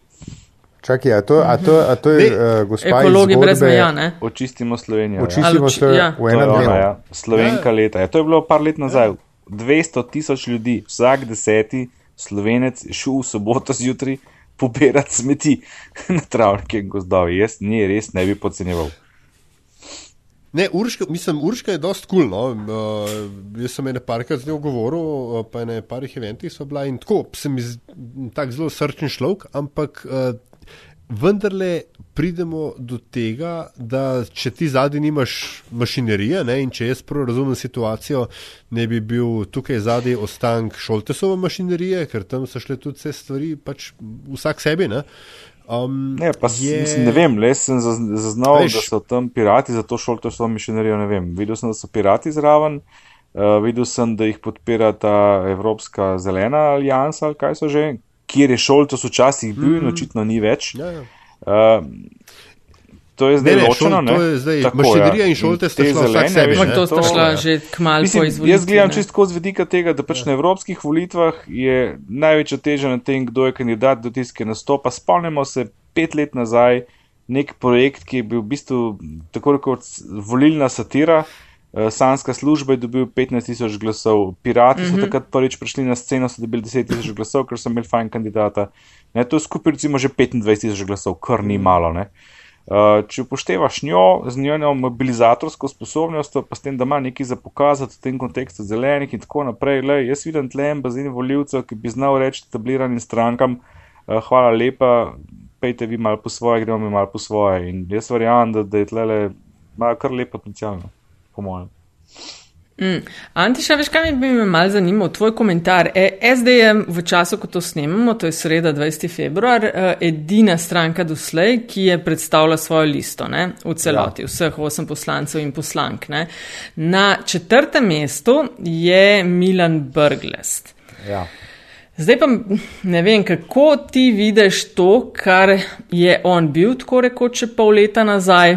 Čakaj, a to, a to, a to je uh, gospa Ekologi brez meja, ne? Očistimo Slovenijo. Očistimo ja. Slovenijo ja. v enem dnevu. Ja. Slovenka ja. leta. Ja, to je bilo par let nazaj. Ja. 200 tisoč ljudi, vsak deseti slovenec šel v soboto zjutraj pobirati smeti na travnike in gozdovi. Jaz ni res ne bi podcenjeval. Ne, Urška, mislim, Urška je dost kul. Cool, no. uh, jaz sem ene parkrat z njo govoril, uh, pa na parih eventih so bila in tako, sem tak zelo srčen človek, ampak uh, vendarle pridemo do tega, da če ti zadnji nimaš mašinerije ne, in če jaz prav razumem situacijo, ne bi bil tukaj zadnji ostank Šoltesove mašinerije, ker tam so šle tudi vse stvari, pač vsak sebi. Ne. Um, Ne, pa je... mislim, ne vem, le sem zaz- zaznal, da so tam pirati, zato so mišionerijo, ne vem. Videl sem, da so pirati zraven, uh, videl sem, da jih podpira ta Evropska zelena alijansa ali kaj so že, kjer je šolto včasih bil mm. in očitno ni več. Ja, ja. Uh, to je zdaj Ne, ne, ločeno, šol- ne? to je zdaj- Tako, mašinerija ja. in šolte sta šla vsak zelene, sebi? Ampak to sta to- šla že kmalu po izvolitvi. jaz gledam ne. čisto z vidika tega, da pač na evropskih volitvah je največja teža na tem, kdo je kandidat do tiske nastopa. Spomnimo se pet let nazaj nek projekt, ki je bil v bistvu tako kot volilna satira. Eh, Sanska služba je dobil 15 tisoč glasov, pirati mm -hmm. so takrat prvič prišli na sceno, so dobili 10 tisoč glasov, ker so imeli fajn kandidata. Ne, to je skupaj recimo že 25 tisoč glasov, kar ni malo. Ne. Uh, če upoštevaš njo, z njeno mobilizatorsko sposobnostjo, pa s tem, da ima nekaj za pokazati v tem kontekstu zelenih in tako naprej, le, jaz vidim tle en bazen voljivcev, ki bi znal reči etabliranim strankam, uh, hvala lepa, pejte vi malo po svoje, gremo mi malo po svoje. In jaz verjamem, da, da je tle imajo kar lep potencial, no, po mojem. Mm. Antiša, veš, kaj bi me mal zanimal, tvoj komentar. E, SD je v času, ko to snemamo, to je sreda 20. februar, eh, edina stranka doslej, ki je predstavila svojo listo ne, v celoti, ja. vseh osem poslancev in poslank. Ne. Na četrtem mestu je Milan Brglest. Ja. Zdaj pa ne vem, kako ti vidiš to, kar je on bil tako rekoč pol leta nazaj,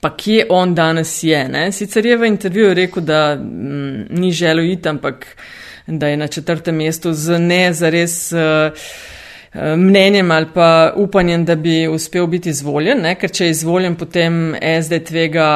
pa kje on danes je. Ne? Sicer je v intervjuju rekel, da m, ni želel iti, ampak da je na četrtem mestu z ne zares. Uh, mnenjem ali pa upanjem, da bi uspel biti izvoljen, ne? ker če je izvoljen, potem SD tvega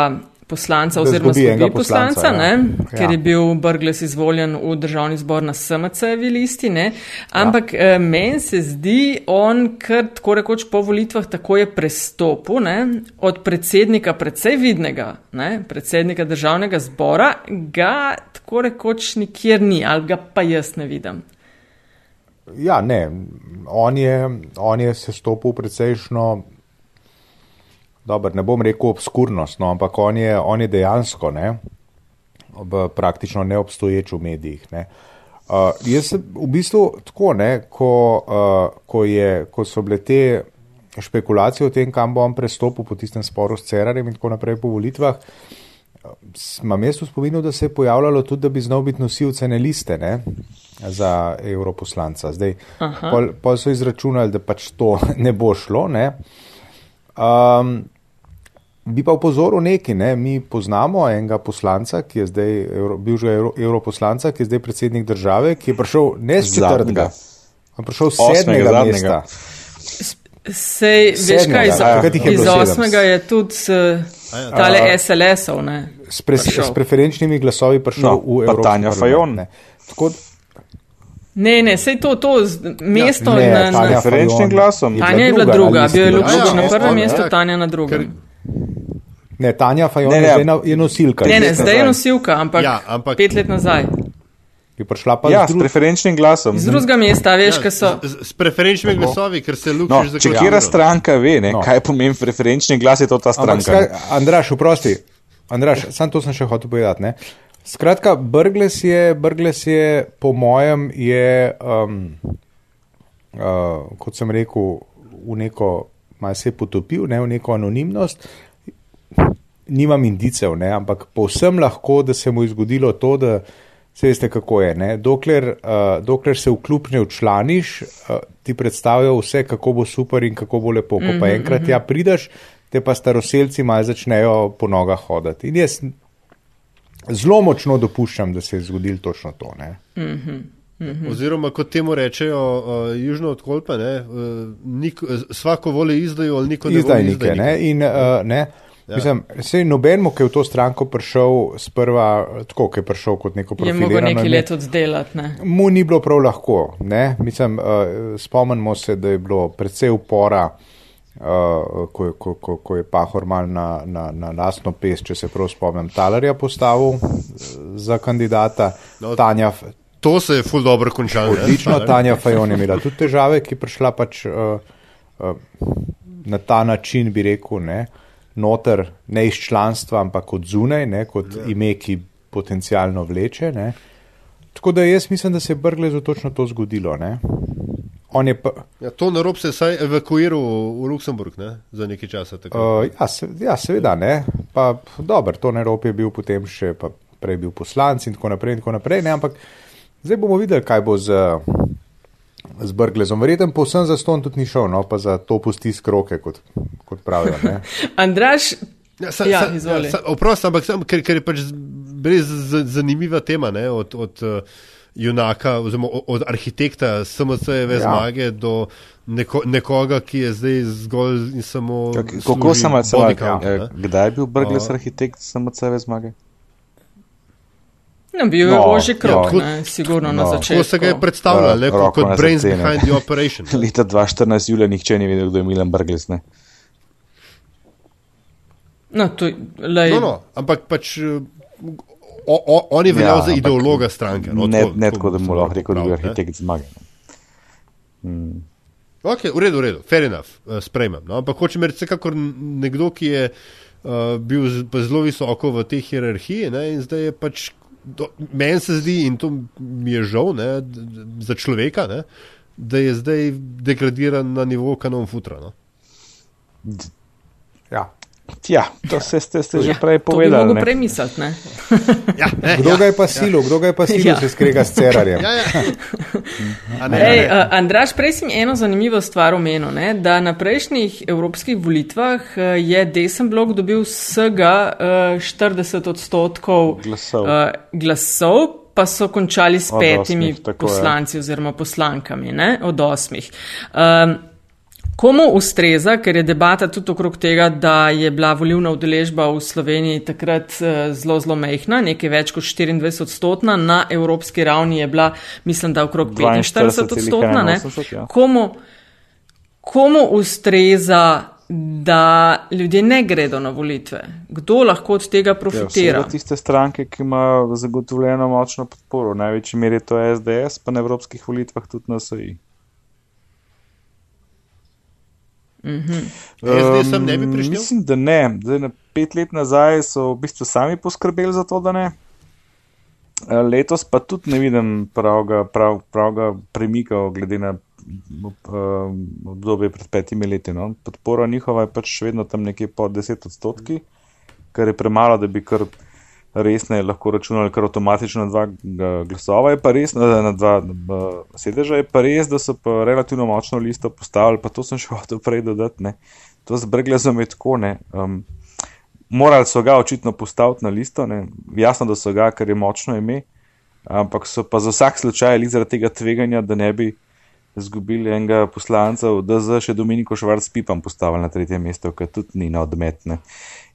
poslanca oziroma izgubi zgubi poslanca, poslanca, ja. ne? Ja. ker je bil Brgles izvoljen v državni zbor na SMC-evi listi, ne? ampak ja. meni se zdi, on kar tako rekoč po volitvah tako je prestopil ne? od predsednika predvsej vidnega, ne? predsednika državnega zbora, ga tako rekoč nikjer ni, ali ga pa jaz ne vidim. Ja, ne, on je, on je se stopil precejšno, dobro, ne bom rekel obskurnost, no, ampak on je, on je dejansko ne, v praktično neobstoječ v medijih. Ne. Uh, jaz v bistvu tako, ne, ko, uh, ko, je, ko so bile te špekulacije o tem, kam bo on prestopil po tistem sporu s Cerarjem in tako naprej po volitvah, imam jaz v spominu, da se je pojavljalo tudi, da bi znal biti nosilce ne liste ne, za europoslanca. Zdaj, pol, pol so izračunali, da pač to ne bo šlo. Ne. Um, bi pa upozoril nekaj, ne. mi poznamo enega poslanca, ki je zdaj, euro, bil že euro, europoslanca, ki je zdaj predsednik države, ki je prišel ne z četrtega, ampak prišel z sedmega zadnjega. mesta. Sej, veš Sedmega, kaj, iz, ja, iz osmega je tudi uh, tale SLS-ov, ne? S, pre, s preferenčnimi glasovi prišel No, v pa Evropski Tanja Fajon. ne. Tako, Ne, ne, sej to, to mesto ne, na, na, Preferenčnim glasom. Tanja je bila druga, bil je. Lukšič Ja, na ja, prvem ja, mestu, ja. Tanja na drugem. Ne, Tanja Fajon Ne, je ne. zdaj na- je nosilka. Ne, ne, zdaj je nosilka, ampak, Ja, ampak- pet let nazaj. Je prišla pa Ja, z s drugim. preferenčnim glasom. Iz drugega mesta, veš, Ja, kaj so. s, s preferenčnimi glasovi, ker se No, Lukšič če zaključil. kera stranka ve, ne, No. no. kaj pomeni preferenčni glas, je to ta Ampak, stranka. skrat, Andraš, oprosti, Andraš, sam to sem še hotel povedati. Ne? Skratka, Brgles je, Brgles je, po mojem, je, um, uh, kot sem rekel, v neko, malo se je potopil, ne, v neko anonimnost. Nimam indicev, ne, ampak povsem lahko, da se mu je zgodilo to, da se veste, kako je. Ne? Dokler, uh, dokler se v klub ne včlaniš, uh, ti predstavljajo vse, kako bo super in kako bo lepo. Ko pa enkrat ja prideš, te pa staroseljci malo začnejo po nogah hoditi. In jaz zelo močno dopuščam, da se je zgodilo točno to. Ne? Oziroma, kot temu rečejo, uh, južno od Kolpa, ne, uh, nik, svako voli izdaju, ali niko ne Izdajnike. Ne? In, uh, ne? Ja. Mislim, sej nobenemu, ki je v to stranko prišel sprva, tako, ki je prišel kot neko Je mogel profilirano nekaj let oddelati, ne? Mu ni bilo prav lahko. Ne? Mislim, uh, spomnimo se, da je bilo predvsej upora, uh, ko, je- ko, ko, ko je Pahor mal na, na, na lastno pes, če se prav spomnim, Talarja postavil uh, za kandidata. No, Tanja, To se je ful dobro končalo. ne. odlično, Tanja Fajon je imela tudi težave, ki je prišla pač uh, uh, na ta način, bi rekel, ne, noter, ne iz članstva, ampak od zunaj, ne, kot ime, ki potencialno vleče. Ne. Tako da jaz mislim, da se je Brglezu točno to zgodilo. Ne. On je pa, Ja, to narob se je saj evakuiral v Luksemburg ne? za nekaj časa. tako. uh, ja, se, ja, seveda ne. Pa dober, to Neropi je bil potem še, pa prej bil poslanc in tako naprej. In tako naprej ne, ampak zdaj bomo videli, kaj bo z, z Brglezom. Verjetno povsem za ston tudi ni šel, no pa za to pusti skroke, kot, kot pravijo. Ne. Andraš, Ja, sa, Ja, sa, izvoli. ja, sa, oprost, ampak sam, ker, ker je pač z- res z- zanimiva tema ne, od, od uh, junaka, oziroma od arhitekta SMC-jeve ja. Zmage do neko, nekoga, ki je zdaj zgolj in samo. Kako sem count, eh, kdaj je bil Brgles A. arhitekt SMC-jeve zmage? No, bil je No, oži krok, ja. ne, sigurno na No. začetku. Tako se ga je predstavljalo, Ja, uh, roko kot na brains srce, ne. behind the operation. Leta 2014 julija nihče ni vedel, kdo je Milan Brgles. Ne? No, to, lej, No, no, ampak pač. O, o, on je veljal ja, za ideologa stranke. No, ne, tako- ne tako, da mu lahko rekel, da je ne. arhitekt zmage. ne. Ok, v redu, v redu, fair enough, uh, sprejmem. No? Ampak hočem reči, vsekakor nekdo, ki je uh, bil zelo visoko v tej hierarhiji ne? in zdaj je pač, meni se zdi, in to mi je žal ne? za človeka, ne? da je zdaj degradiran na nivo kanon futra. No? Ja. Ja, to ste, ste, ste že ja, prej to bi povedali. mogel ne. premisliti, ne. Ja, ne, Kdo ga je pa silil, kdo ga je pa silil, Ja. ja. se skrega s cerarjem. ja, ja. A ne, Ej, ne. uh, Andraš, prej si mi eno zanimivo stvar omenil, ne, da na prejšnjih evropskih volitvah uh, je desen blok dobil vsega uh, 40 odstotkov Glasov. Uh, glasov pa so končali s petimi osmih, tako je. poslanci oziroma poslankami ne, od osmih. Um, Komu ustreza, ker je debata tudi okrog tega, da je bila volivna udeležba v Sloveniji takrat eh, zelo, zelo mehna, nekaj več kot 24 odstotna, na evropski ravni je bila, mislim, da okrog 45 odstotna. ne. 42,81, ja. Komu, komu ustreza, da ljudje ne gredo na volitve? Kdo lahko od tega Ja, profitira? seveda tiste stranke, ki imajo zagotovljeno močno podporo, v največji meri je to SDS, pa na evropskih volitvah tudi na SOI. SD sem ne bi prišel? Mislim, da ne. Zdaj, na pet let nazaj so v bistvu sami poskrbeli za to, da ne. Eh, Letos pa tudi ne vidim pravega, prav, pravega premika, glede na um, obdobje pred petimi leti. No. Podpora njihova je pač še vedno tam nekje pod 10 odstotki, kar je premalo, da bi kar resne lahko računali kar avtomatično na dva glasova, je pa res, na, na dva sedeža, je pa res, da so pa relativno močno listo postavili, pa to sem še hotel prej dodati. Ne. To z Brglezom je tako. Ne. Um, morali so ga očitno postaviti na listo, ne. jasno, da so ga, ker je močno ime, ampak so pa za vsak slučaj ali zaradi tega tveganja, da ne bi izgubili enega poslanca, da za še Dominiko Švarc Pipam postavili na tretje mesto, ker tudi ni na odmetne.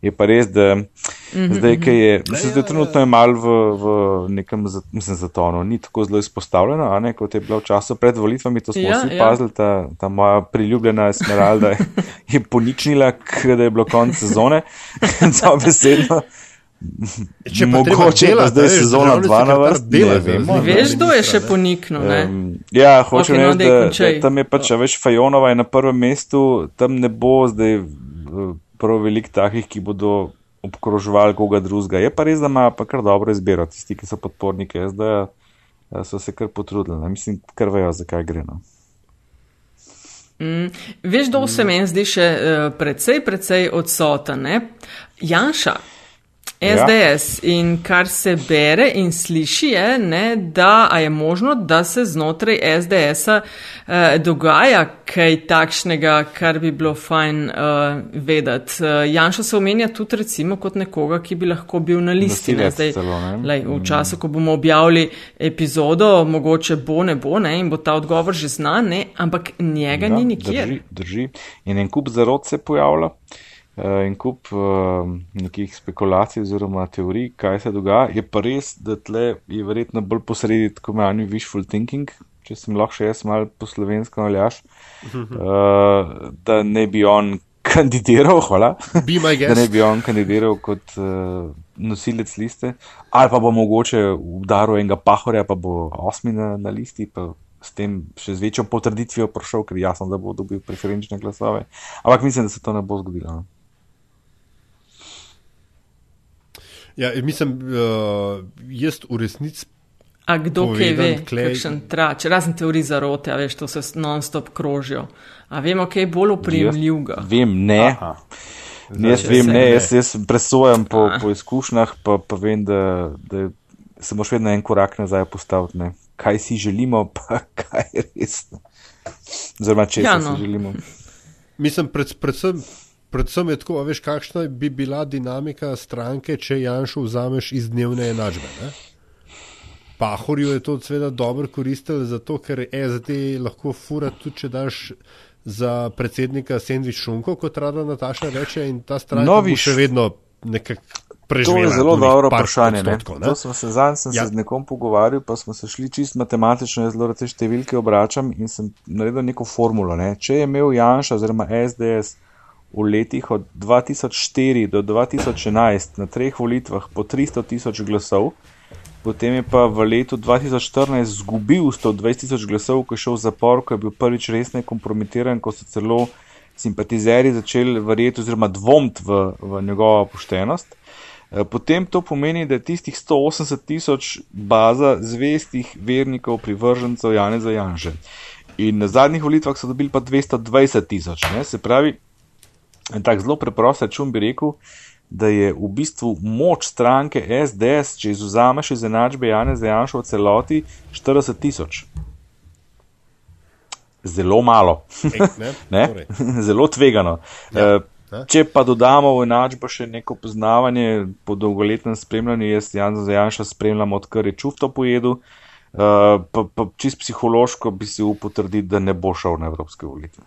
Je pa res, da mm -hmm. zdaj, ki je, mislim, zdaj trenutno je mal v, v nekem, za- mislim, zatonu, ni tako zelo izpostavljeno, a ne, kot je bilo v času pred volitvami, to smo Ja, ja, vsi ja. ja. pazili, ta, ta moja priljubljena Esmeralda je, je poničnila, da je bilo konec sezone, za besedno. Če Mogoče delati, zdaj veš, sezona državni 2 na dela ne vemo. Veš, kdo je še poniknil? ne? Um, ja, hočem Ok, no, reči, daj, da, da tam je pač, a veš, Fajonova je na prvem mestu, tam ne bo zdaj uh, prav veliko takih, ki bodo obkroževali koga drugega. Je pa res, da imajo pa kar dobro izbiro, tisti, ki so podporniki SD, so se kar potrudili. Ne? Mislim, kar vejo, zakaj gre. No. Veš, kdo se meni zdi še uh, precej, precej odsoten? Ne? Janša, SDS ja. in kar se bere in sliši, je, ne, da je možno, da se znotraj SDS-a uh, dogaja kaj takšnega, kar bi bilo fajn uh, vedeti. Uh, Janša se omenja tudi recimo kot nekoga, ki bi lahko bil na listi. Ne, zdaj, celo, lej, v času, ko bomo objavili epizodo, mogoče bo, ne bo, ne, in bo ta odgovor že znan, ne, ampak njega ja, ni nikjer. Drži, drži. In en kup zarod se pojavlja. In kup uh, nekih spekulacij oziroma teorij, kaj se dogaja. Je pa res, da tle je verjetno bolj posredi tako imenovani wishful thinking, če sem lahko še jaz mal po slovensko aljaš, uh, da ne bi on kandidiral, hvala. Da ne bi on kandidiral kot nosilec liste, ali pa bo mogoče udaril enega pahorja, pa bo osmi na, na listi, pa s tem še z večjo potrditvijo prišel, ker jasno, da bo dobil preferenčne glasove. Ampak mislim, da se to ne bo zgodilo. no. Ja, mislim, uh, jaz v resnici A kdo kaj ve, Povedan, tlej- kakšen trač, razen teorij zarote, a veš, to se non-stop krožijo. A vemo, kaj je bolj upremljivega. Vem, ne. Aha. Ne, jaz Zdaj vem, ne, jaz, jaz presojam po, po izkušnjah, pa, pa vem, da, da se moraš vedno en korak nazaj postaviti. Ne. Kaj si želimo, pa kaj je res. Oziroma, če ja, no. si želimo. Mislim, pred, predvsem, predvsem je tako, veš, kakšna bi bila dinamika stranke, če Janšu vzameš iz dnevne enačbe. Ne? Pahorju je to seveda dobro koristil, zato ker SD lahko fura tudi, če daš za predsednika sendvič šunko, kot rada Nataša reče, in ta stranka No, bo viš, še vedno nekako To preživela. je zelo dobro vprašanje. Ne? ne? To smo se zadnjič sem Ja. se z nekom pogovarjal, pa smo se šli čist matematično, jaz zelo te številke obračam in sem naredil neko formulo. Ne? Če je imel Janša oziroma SDS v letih od 2004 do 2011 na treh volitvah po 300 tisoč glasov, potem je pa v letu 2014 izgubil 120 tisoč glasov, ko je šel v zapor, ko je bil prvič resno kompromitiran, ko so celo simpatizeri začeli verjeti oziroma dvomiti v, v njegovo poštenost. Eh, Potem to pomeni, da je tistih 180 tisoč baza zvestih vernikov, privržencev Janeza Janže. In na zadnjih volitvah so dobili pa 220 tisoč. ne. Se pravi, en tak zelo preprost račun bi rekel, da je v bistvu moč stranke SDS, če izuzameš iz enačbe Janeza Janša v celoti, 40 tisoč. Zelo malo. Ek, ne? Ne? Torej. Zelo tvegano. Ja, ja. Če pa dodamo v enačbo še neko poznavanje po dolgoletnem spremljanju, jaz Jan Zajanša spremljam, odkar je čufto pojedu, uh, pa, pa čist psihološko bi si upal trditi, da ne bo šel na evropske volitve.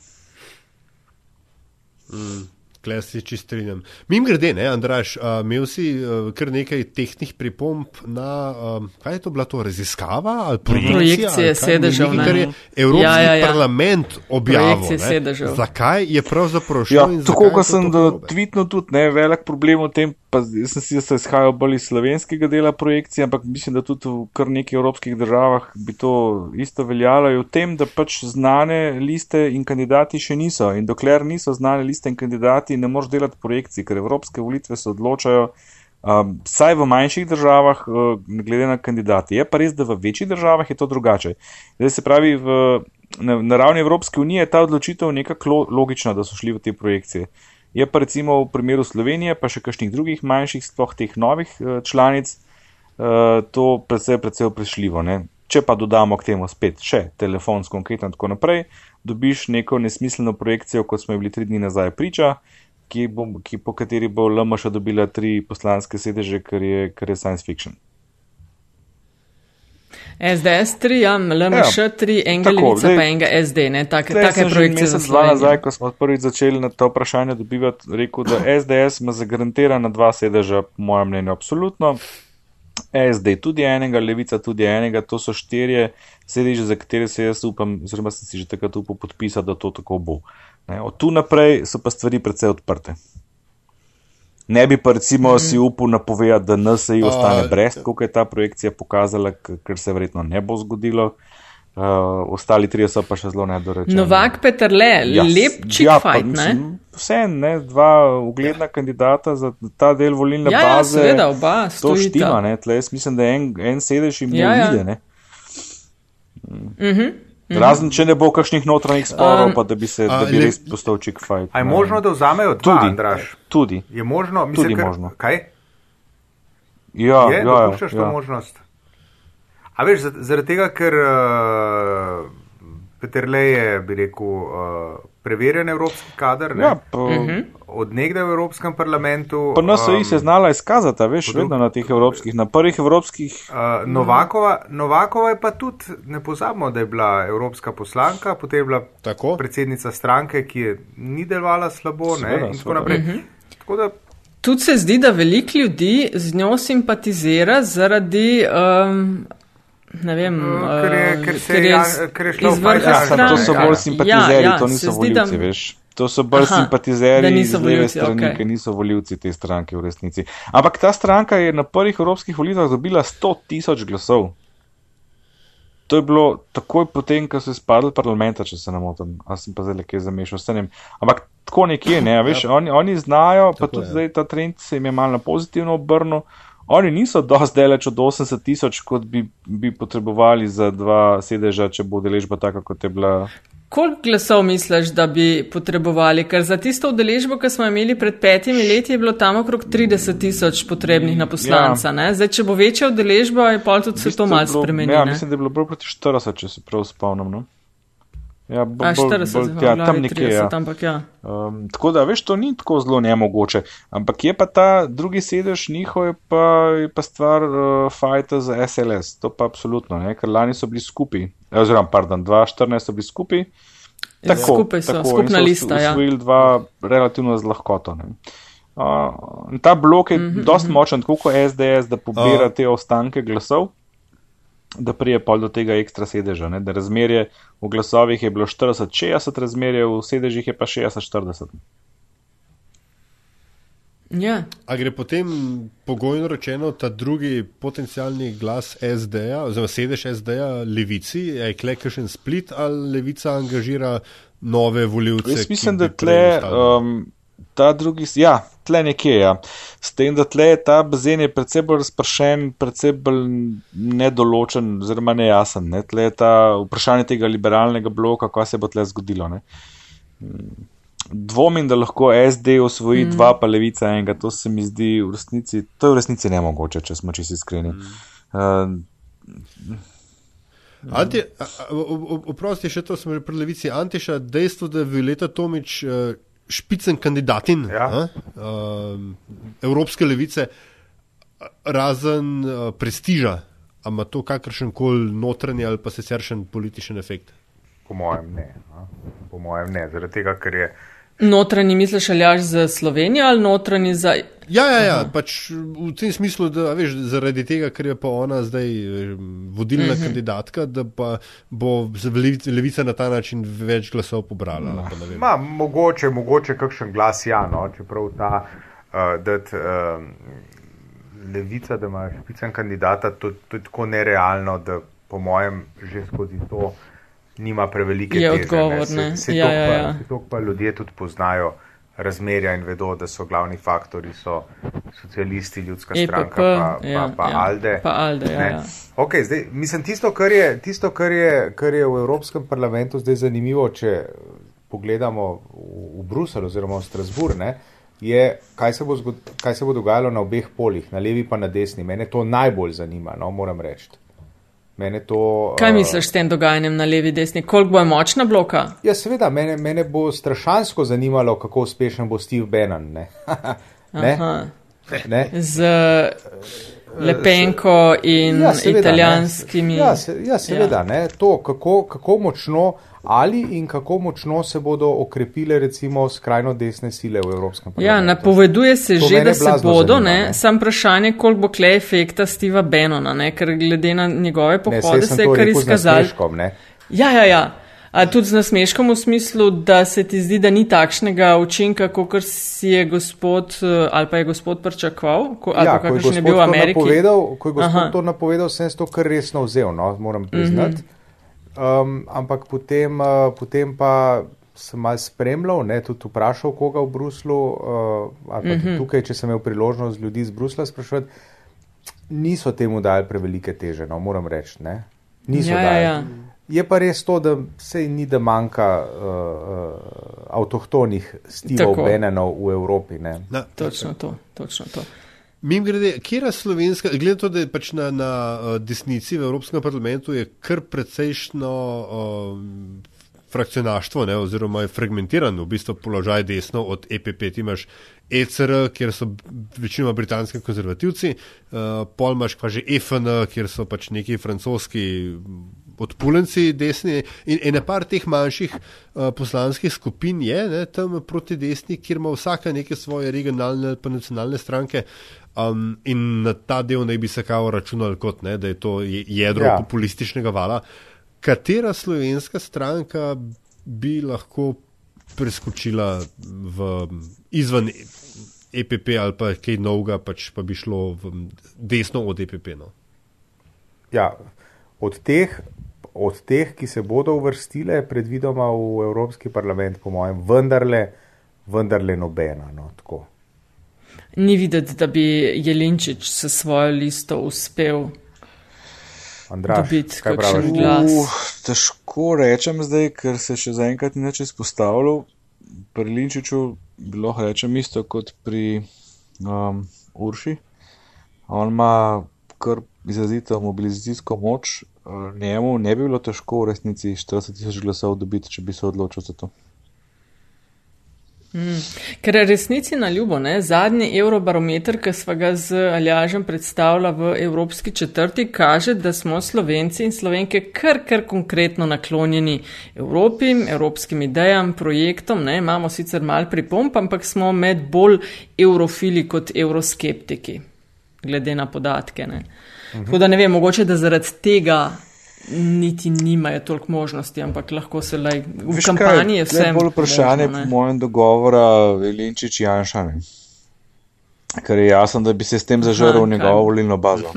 Mm. Klej se čisto strinjam. Mim grede, ne, Andraš, uh, imel si uh, kar nekaj tehnih pripomb na, um, kaj je to bila to raziskava ali projekcija? Projekcije ali sedežev, Nekaj, ne. kar je Evropski Ja, ja, ja. parlament objavil. Ne. sedežev. Zakaj je pravzaprav šel? Ja, in tako kot sem tweetnil tudi, ne, velik problem v tem, pa jaz sem si, da se izhajal bolj iz slovenskega dela projekcije, ampak mislim, da tudi v kar nekih evropskih državah bi to isto veljalo, je v tem, da pač znane liste in kandidati še niso. In dokler niso znane liste in kandidati, ne moreš delati projekcij, ker evropske volitve se odločajo. Um, saj v manjših državah, uh, glede na kandidati. Je pa res, da v večjih državah je to drugače. Zdaj se pravi, v, na, na ravni Evropske unije je ta odločitev nekako lo, logična, da so šli v te projekcije. Je pa recimo v primeru Slovenije, pa še kakšnih drugih manjših, sploh teh novih uh, članic, uh, to predvsej, predvsej prešljivo. Ne? Če pa dodamo k temu spet še telefonsko anketo in tako naprej, dobiš neko nesmiselno projekcijo, kot smo ji bili tri dni nazaj priča, ki bo, ki, po kateri bo LMŠ dobila tri poslanske sedeže, kar je, kar je science fiction. SDS 3, ja, LMŠ 3, enega tako, levica zdaj- pa enega SD, ne, tak, take projekcije za mesec, dva nazaj, Slovenijo. ko smo prvič začeli na to vprašanje dobivati, rekel, da SDS ima zagarantirana dva sedeža, po mojem mnenju, absolutno. SD tudi enega, levica tudi enega, to so štirje sedeži, za katere se jaz upam, oziroma sem si že takrat upal podpisati, da to tako bo. Ne, od tu naprej so pa stvari precej odprte. Ne bi pa recimo mm. si upal napovedati, da NSI ostane A, brez, kot je ta projekcija pokazala, k- kar se verjetno ne bo zgodilo. Uh, ostali trije so pa še zelo nedorečeni. Novak Peterle, Ja, lep chick ja, pa fight, ne? mislim, Vse, ne, dva ugledna kandidata za ta del volilne Ja, ja, baze. seveda, oba To štima, ne, tle jaz mislim, da en, en sedež jim ne Ja, ja. uide, ne. Mm. Razen, če ne bo kakšnih notranjih sporov, Um, pa da bi, se, a, da bi le- res postal chick fight. A je možno, da vzamejo dva, Tudi. Andraš? Tudi. Je možno, mislim, Tudi ker, možno. Kaj? Ja, je, ja, dopuščaš ja, to ja. možnost? A veš, za- zaradi tega, ker uh, Peterle je, bi rekel, uh, preverjen evropski kader, ne? ja pa, od nekdaj v Evropskem parlamentu. pa NSI se je um, znala izkazati, veš, po drug- vedno na teh evropskih, na prvih evropskih. Uh, Novakova, Novakova je pa tudi, ne pozabimo, da je bila evropska poslanka, potem je bila Tako? predsednica stranke, ki je ni delovala slabo ne, Seveda, in tako naprej. Tako da Tudi se zdi, da veliko ljudi z njo simpatizira zaradi, um, ne vem, Uh, ker je- ker se je Jan- ker je šla v iz vrha. Ja, samo to so bolj simpatizeri, Ja, ja, to se niso voljivci, veš. To so bolj Aha, simpatizeri iz leve strani, okej. ki niso voljivci te stranke v resnici. Ampak ta stranka je na prvih evropskih volitvah dobila 100 tisoč glasov. To je bilo takoj potem, ko so izpadli parlamenta, če se ne motim. A sem pa zdaj nekaj zamešal, se ne vem. Ampak tako nekje, ne, veš, oni, oni znajo, pa Tako tudi je. zdaj ta trend se jim je mal na pozitivno obrnil. Oni niso dosti daleč od 80 tisoč, kot bi, bi potrebovali za dva sedeža, če bo deležba taka, kot je bila. Koliko glasov misliš, da bi potrebovali? Ker za tisto udeležbo, ki smo imeli pred petimi leti, je bilo tam okrog 30 tisoč potrebnih na poslanca. Ja. Zdaj, če bo večja udeležba, je pa tudi se to malce spremenilo. Ja, mislim, da je bilo bolj proti 40, če se prav spomnim. No? Ja, bo, A, 40, bolj, bolj, ja, tam nekje. 30, ja. Ampak, ja. Um, tako da, veš, to ni tako zelo nemogoče. Ampak je pa ta drugi sedež njihov, je pa, je pa stvar uh, fajta za SLS. To pa absolutno, ne? ker lani so bili skupaj oziroma, pardon, 2014 so bili skupaj. Ja, tako, skupaj so, tako, skupna lista. Ja, usvojili dva relativno z lahkoto. Uh, ta blok je mm -hmm, dost močen, tako kot SDS, da pobira uh. te ostanke glasov, da prije pol do tega ekstra sedeža. Ne? Da razmerje v glasovih je bilo 40-60, razmerje v sedežih je pa 60-40. Ja. A gre potem pogojno rečeno ta drugi potencijalni glas SD-ja, oziroma sedež SD-ja, levici, je klekešen split ali levica angažira nove voljivce? Jaz mislim, da tle um, ta drugi, ja, tle nekje, ja. S tem, da tle ta bazen je predvsej bolj razpršen, predvsej bolj nedoločen, oziroma nejasen. Ne? Tle je ta vprašanje tega liberalnega bloka, kaj se bo tle zgodilo. Ne? dvomim, da lahko SD osvoji mm. dva, pa levica enega. To se mi zdi v resnici, to je v resnici ne mogoče, če smo čisto iskreni. Mm. Uh, Oprosti, še to smo že pri levici. Antiša, dejstvo, da je Violeta Tomič uh, špicen kandidatin ja. uh, Evropske levice, razen uh, prestiža, ima to kakršen koli notranji ali pa siceršen političen efekt? Po mojem ne. Po mojem ne, zaradi tega, ker je. Notranji misliš aljaš za Slovenijo ali notranji za. Ja, ja, ja pač v tem smislu, da veš, zaradi tega, ker je pa ona zdaj vodilna uh mhm. -huh. kandidatka, da pa bo levica na ta način več glasov pobrala. No. Ma, mogoče, mogoče kakšen glas, ja, no, čeprav ta, uh, da uh, levica, da ima špicen kandidata, to, to je tako nerealno, da po mojem že skozi to nima prevelike je odgovorne. Se, se ja, ja, ja. to pa ljudje tudi poznajo razmerja in vedo, da so glavni faktori so socialisti, ljudska EPP, stranka pa, pa, ja, pa ja, Alde. Pa Alde ja, ja. Okay, zdaj, mislim, tisto, kar je, tisto kar, je, kar je v Evropskem parlamentu zdaj zanimivo, če pogledamo v, v Bruselj oziroma v Strasbourg, ne, je, kaj se, bo zgod, kaj se bo dogajalo na obeh polih, na levi pa na desni. Mene to najbolj zanima, no, moram reči. To, Kaj misliš s tem dogajanjem na levi, desni? Koliko bo močna bloka? Ja, seveda, mene, mene bo strašansko zanimalo, kako uspešen bo Steve Bannon. Ne? ne? Ne? Z Lepenko in ja, seveda, italijanskimi. Ja, se, ja, seveda, ja. to, kako, kako močno ali in kako močno se bodo okrepile recimo skrajno desne sile v Evropskem parlamentu. Ja, napoveduje se to že, da se bodo, zanima, ne? sam vprašanje, koliko bo kle efekta Steva Benona, ne? ker glede na njegove pohode se je kar izkazalo. Ja, ja, ja. A tudi z nasmeškom v smislu, da se ti zdi, da ni takšnega učinka, kot si je gospod eh, ali pa je gospod pričakoval, ali ja, pa kakšen je bil v Ameriki. Napovedal, ko je gospod Aha. to napovedal, sem to kar resno vzel, no, moram priznati. Mm -hmm. Um, ampak potem, uh, potem pa sem malo spremljal, ne, tudi vprašal koga v Bruslu, uh, ali pa mm -hmm. tukaj, če sem imel priložnost ljudi iz Brusla sprašovati, niso temu dali prevelike teže, no, moram reči. Ne. Niso ja, ja dali. Ja. Je pa res to, da se ni, da manjka uh, avtohtonih stilov Benenov v Evropi. Na, točno to, točno to. Mim grede, kje je slovenska, glede to, da je pač na, na uh, desnici v Evropskem parlamentu, je kar precejšno uh, frakcionaštvo, ne, oziroma je fragmentiran v bistvu položaj desno od EPP. Ti imaš ECR, kjer so večinoma britanski konzervativci, uh, pol imaš pa že EFN, kjer so pač neki francoski odpulenci desni in ena par teh manjših uh, poslanskih skupin je ne, tam proti desni, kjer ima vsaka neke svoje regionalne pa nacionalne stranke. Um, in na ta del naj bi se kao računali kot ne, da je to jedro ja. populističnega vala. Katera slovenska stranka bi lahko preskočila v, izven EPP ali pa kaj novega, pač pa bi šlo v, desno od EPP? No? Ja, od teh od teh, ki se bodo uvrstile, predvidoma v Evropski parlament, po mojem, vendarle, vendarle nobena. No, ni videti, da bi Jelinčič s svojo listo uspel Andraž, dobiti kakšen glas. Uh, težko rečem zdaj, ker se še zaenkrat ni več izpostavljal. Pri Linčiču lahko rečem isto kot pri um, Urši. On ima kar izrazito mobilizacijsko moč. Njemu ne bi bilo težko v resnici 40 tisoč glasov dobiti, če bi se odločil za to. Ker je resnici na ljubo, ne? zadnji eurobarometer, ki smo ga z Aljažem predstavljali v Evropski četrti, kaže, da smo Slovenci in Slovenke kar, kar konkretno naklonjeni Evropi, evropskim idejam, projektom. Ne? Imamo sicer mal pripomp, ampak smo med bolj eurofili kot euroskeptiki, glede na podatke. Ne? Tako da ne vem, mogoče da zaradi tega. Niti nimajo toliko možnosti, ampak lahko se le v Veš kampanji je kaj, vse. je bolj vprašanje, možno, po ne. mojem, dogovora Velinčič Janša. Ne? Ker je jasno, da bi se s tem zažrl Aha, v njegovo volilno bazo.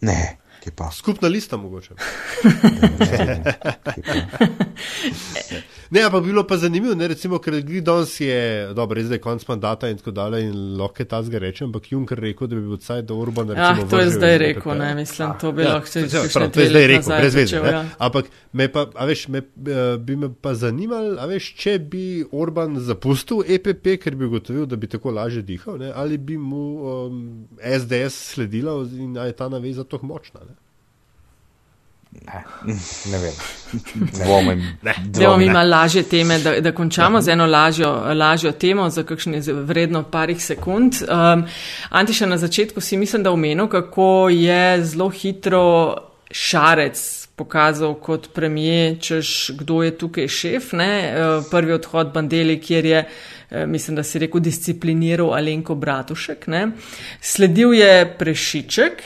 Ne, ki pa. Skupna lista mogoče. ki pa. Ne, ampak bilo pa zanimivo, ne, recimo, ker Glidons je, dobro, res je konc mandata in tako dalje in lahko je ta zga reče, ampak Juncker rekel, da bi bil vsaj do Urbana. Ah, recimo, to je zdaj rekel, ne, mislim, to bi Ja, lahko čez ja, prav, to je zdaj rekel, brez veze. ne. ja. Ampak me pa, a veš, me, eh, bi me pa zanimalo, a veš, če bi Orban zapustil EPP, ker bi ugotovil, da bi tako lažje dihal, ne, ali bi mu um, SDS sledila in a je ta naveza tako močna. Ne. Ne vem. Dvomim. Dajmo mi malo lažje teme, da, da končamo z eno lažjo, lažjo temo za kakšne vredno parih sekund. Um, Antiša na začetku si mislim, da omenil, kako je zelo hitro šarec pokazal kot premije, češ kdo je tukaj šef. Ne? Uh, Prvi odhod Bandeli, kjer je, eh, mislim, da si rekel, discipliniral Alenko Bratušek. Ne? Sledil je Prešiček,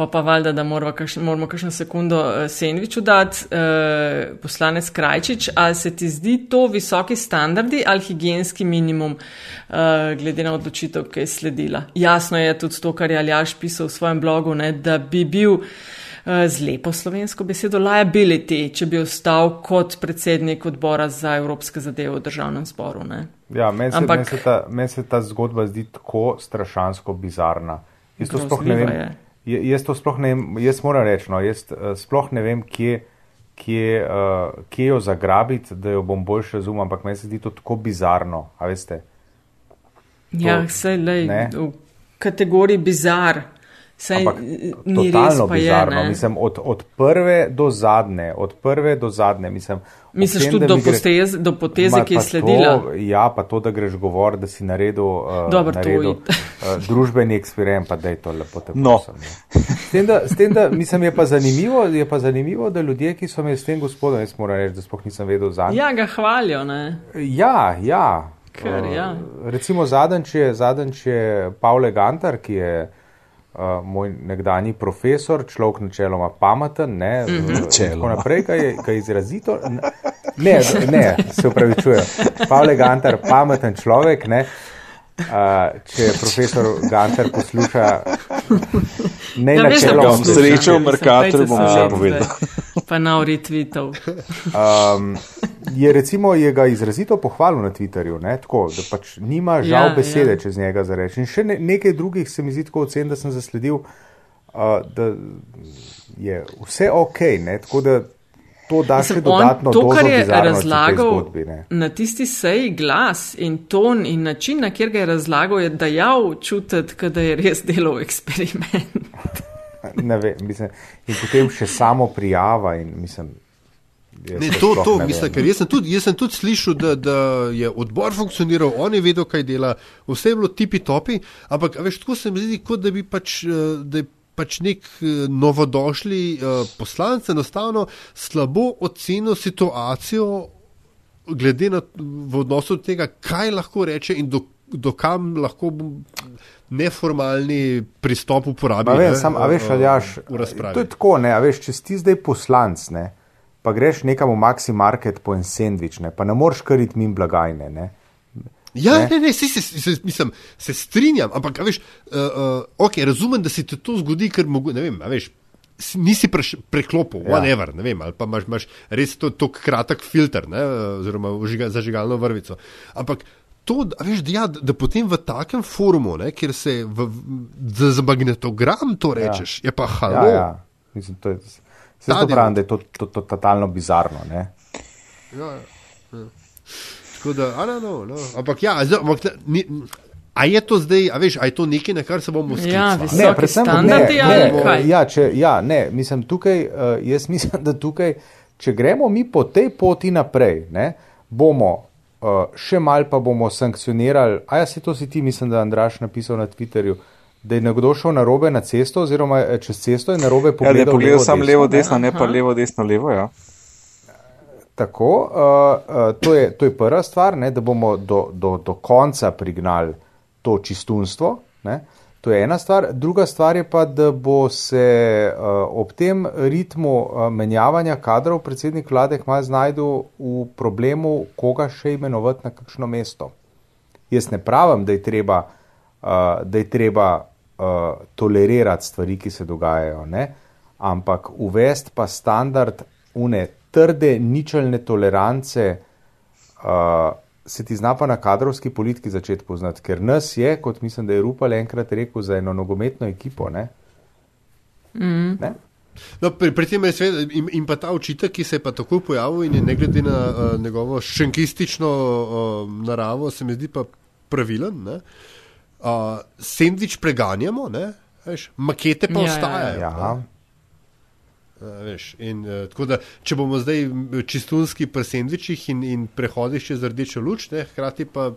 Pa pa valjda, da kakšno, moramo kakšno sekundo uh, sendviču dati, uh, poslanec Krajčič, ali se ti zdi to visoki standardi ali higijenski minimum, uh, glede na odločitev, ki je sledila. Jasno je tudi to, kar je Aljaš pisal v svojem blogu, ne, da bi bil uh, z lepo slovensko besedo liability, če bi ostal kot predsednik odbora za evropske zadeve v državnem zboru. Ne. Ja, meni se, Ampak- men se, ta- men se ta zgodba zdi tako strašansko bizarna. Jaz to sploh ne vem. je. Jaz to sploh ne vem, jaz moram reči, no, jaz uh, sploh ne vem, kje, kje, uh, kje jo zagrabiti, da jo bom boljše razumel, ampak meni se zdi to tako bizarno, a veste. Ja, To- vse lej, ne. v kategoriji bizar. Sej, Ampak totalno pa je. bizarno. Ne? Mislim, od, od prve do zadnje, od prve do zadnje. Mislim, Misliš tem, tudi do, gre- postez, do poteze, Ma, ki je sledila? To, ja, pa to, da greš govor, da si naredil, uh, Dobro, to naredil uh, družbeni eksperiment, pa da je to lepo te No. prosim. S tem, da, s tem, da mislim, je pa, zanimivo, je pa zanimivo, da ljudje, ki so me s tem gospodom, jaz moram reči, da sploh nisem vedel za njega. Ja, ga hvalijo, ne? Ja, ja. Kar, Eh, ja. Recimo zadnjič je, zadnjič je Pavle Gantar, ki je uh, moj nekdani profesor, človek načeloma pameten, ne, mm -hmm. tako Načeloma. naprej, kaj je, kaj je izrazito. Ne, ne, se upravičujem. Pavle Gantar, pameten človek, ne. Uh, če profesor Gantar posluša, ne Ja, veš, da načeloma. bom posluša, srečal mislim, v Mercatorju, dajte bom se Pa na retweetov. Um, je recimo je ga izrazito pohvalil na Twitterju, ne, tako, da pač nima žal Ja, ja, besede ja. ja. čez njega za reči. In še ne, nekaj drugih se mi zdi tako ocen, da sem zasledil, uh, da je vse ok, ne, tako da to da še Mislim, on, dodatno to, kar je razlagal zgodbi. Ne. na tisti seji, glas in ton in način, na kjer ga je razlagal, je dajal čutiti, da je res delal eksperiment. Ne vem, mislim, in potem še samo prijava in mislim. Ne, to to, to ne mislim, ker jaz sem tudi, jaz sem tudi slišal, da, da je odbor funkcioniral, on je vedel, kaj dela, vse je bilo tipi topi, ampak a veš, tako se mi zdi, kot da bi pač. eh, Da je Pač nek eh, novodošli uh, poslanec enostavno slabo ocenil situacijo, glede na v odnosu do tega, kaj lahko reče in do, do kam lahko neformalni pristop uporabi. Vem, ne, sam, a veš, Aljaš, to je tako, ne, a veš, če si ti zdaj poslanc, ne, pa greš nekam v Maxi Market po en sendvič, ne, pa ne moreš kariti mimo blagajne, ne. Ja, Ne? ne, ne, se, se, se, mislim, se strinjam, ampak veš, uh, uh, okay, razumem, da se ti to zgodi, ker mogo, ne vem, veš. si- nisi preš, preklopil, Ja. whatever, ne vem, ali pa imaš, imaš res to, to kratek filter, ne, oziroma zažigalno vrvico. Ampak to, veš, da, ja, da potem v takem forumu, ne, kjer se v, v, za, magnetogram to rečeš, ja. je pa halo. Ja, ja. Mislim, to je, se pravim, da je to, to, to totalno bizarno. Ne? Ja, ja. Tako da, a ne, no, no. ampak ja, zdaj, ampak, ne, ni, a je to zdaj, a veš, a je to nekaj, na kar se bomo Ja, sklicali? vis- Visoki standardi ne, ali ne, kaj? Ja, če, ja, ne, mislim, tukaj, uh, jaz mislim, da tukaj, če gremo mi po tej poti naprej, ne, bomo uh, še mal pa bomo sankcionirali, a ja, se to si ti, mislim, da je Andraš napisal na Twitterju, da je nekdo šel na robe na cesto, oziroma eh, čez cesto in na robe Ja, da je pogledal. pogledal samo levo, desno, ne. ne pa levo, desno, levo. Ja. Tako, uh, uh, to, je, to je prva stvar, ne, da bomo do, do, do konca prignali to čistunstvo. Ne. To je ena stvar. Druga stvar je pa, da bo se uh, ob tem ritmu uh, menjavanja kadrov predsednik vlade kmalo znajdel v problemu, koga še imenovati na kakšno mesto. Jaz ne pravim, da je treba, uh, da je treba tolerirati stvari, ki se dogajajo, ne? ampak uvesti pa standard une trde, ničelne tolerance, uh, se ti zna pa na kadrovski politiki začeti poznati, ker nas je, kot mislim, da je Rupal enkrat rekel, za eno nogometno ekipo. Ne? Mm. Ne? No, pri, pri tem je seveda in, in pa ta očitek, ki se je pa takoj pojavil in je ne glede na uh, njegovo šenkistično uh, naravo, se mi zdi pa pravilen. ne. Uh, sendvič preganjamo, ne, veš, makete pa Ja, ja, ja, ostajajo. Ja. A, Veš, in, uh, tako da, če bomo zdaj čistunski pri sendvičih in, in prehodih čez rdečo luč, ne, hkrati pa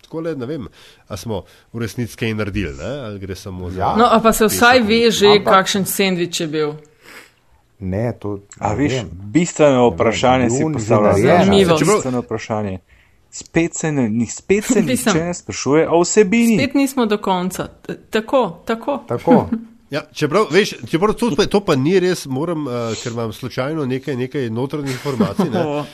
tako le, ne vem, a smo v resnici kaj naredili, ne, ali gre samo za. Ja. No, a pa se vsaj ve že, Ampak- kakšen sendvič je bil. Ne, to A ne veš, vem. bistveno vprašanje si Jun že postavlja. narejen. Zanimivo. Bistveno vprašanje. Spet se ne, ni- spet se nihče ne sprašuje o vsebini. Spet nismo do konca. T- Tako, tako. Tako. Ja, čeprav, veš, čeprav to, pa, to pa ni res, moram, uh, ker imam slučajno nekaj, nekaj notranjih informacij. Ne, uh,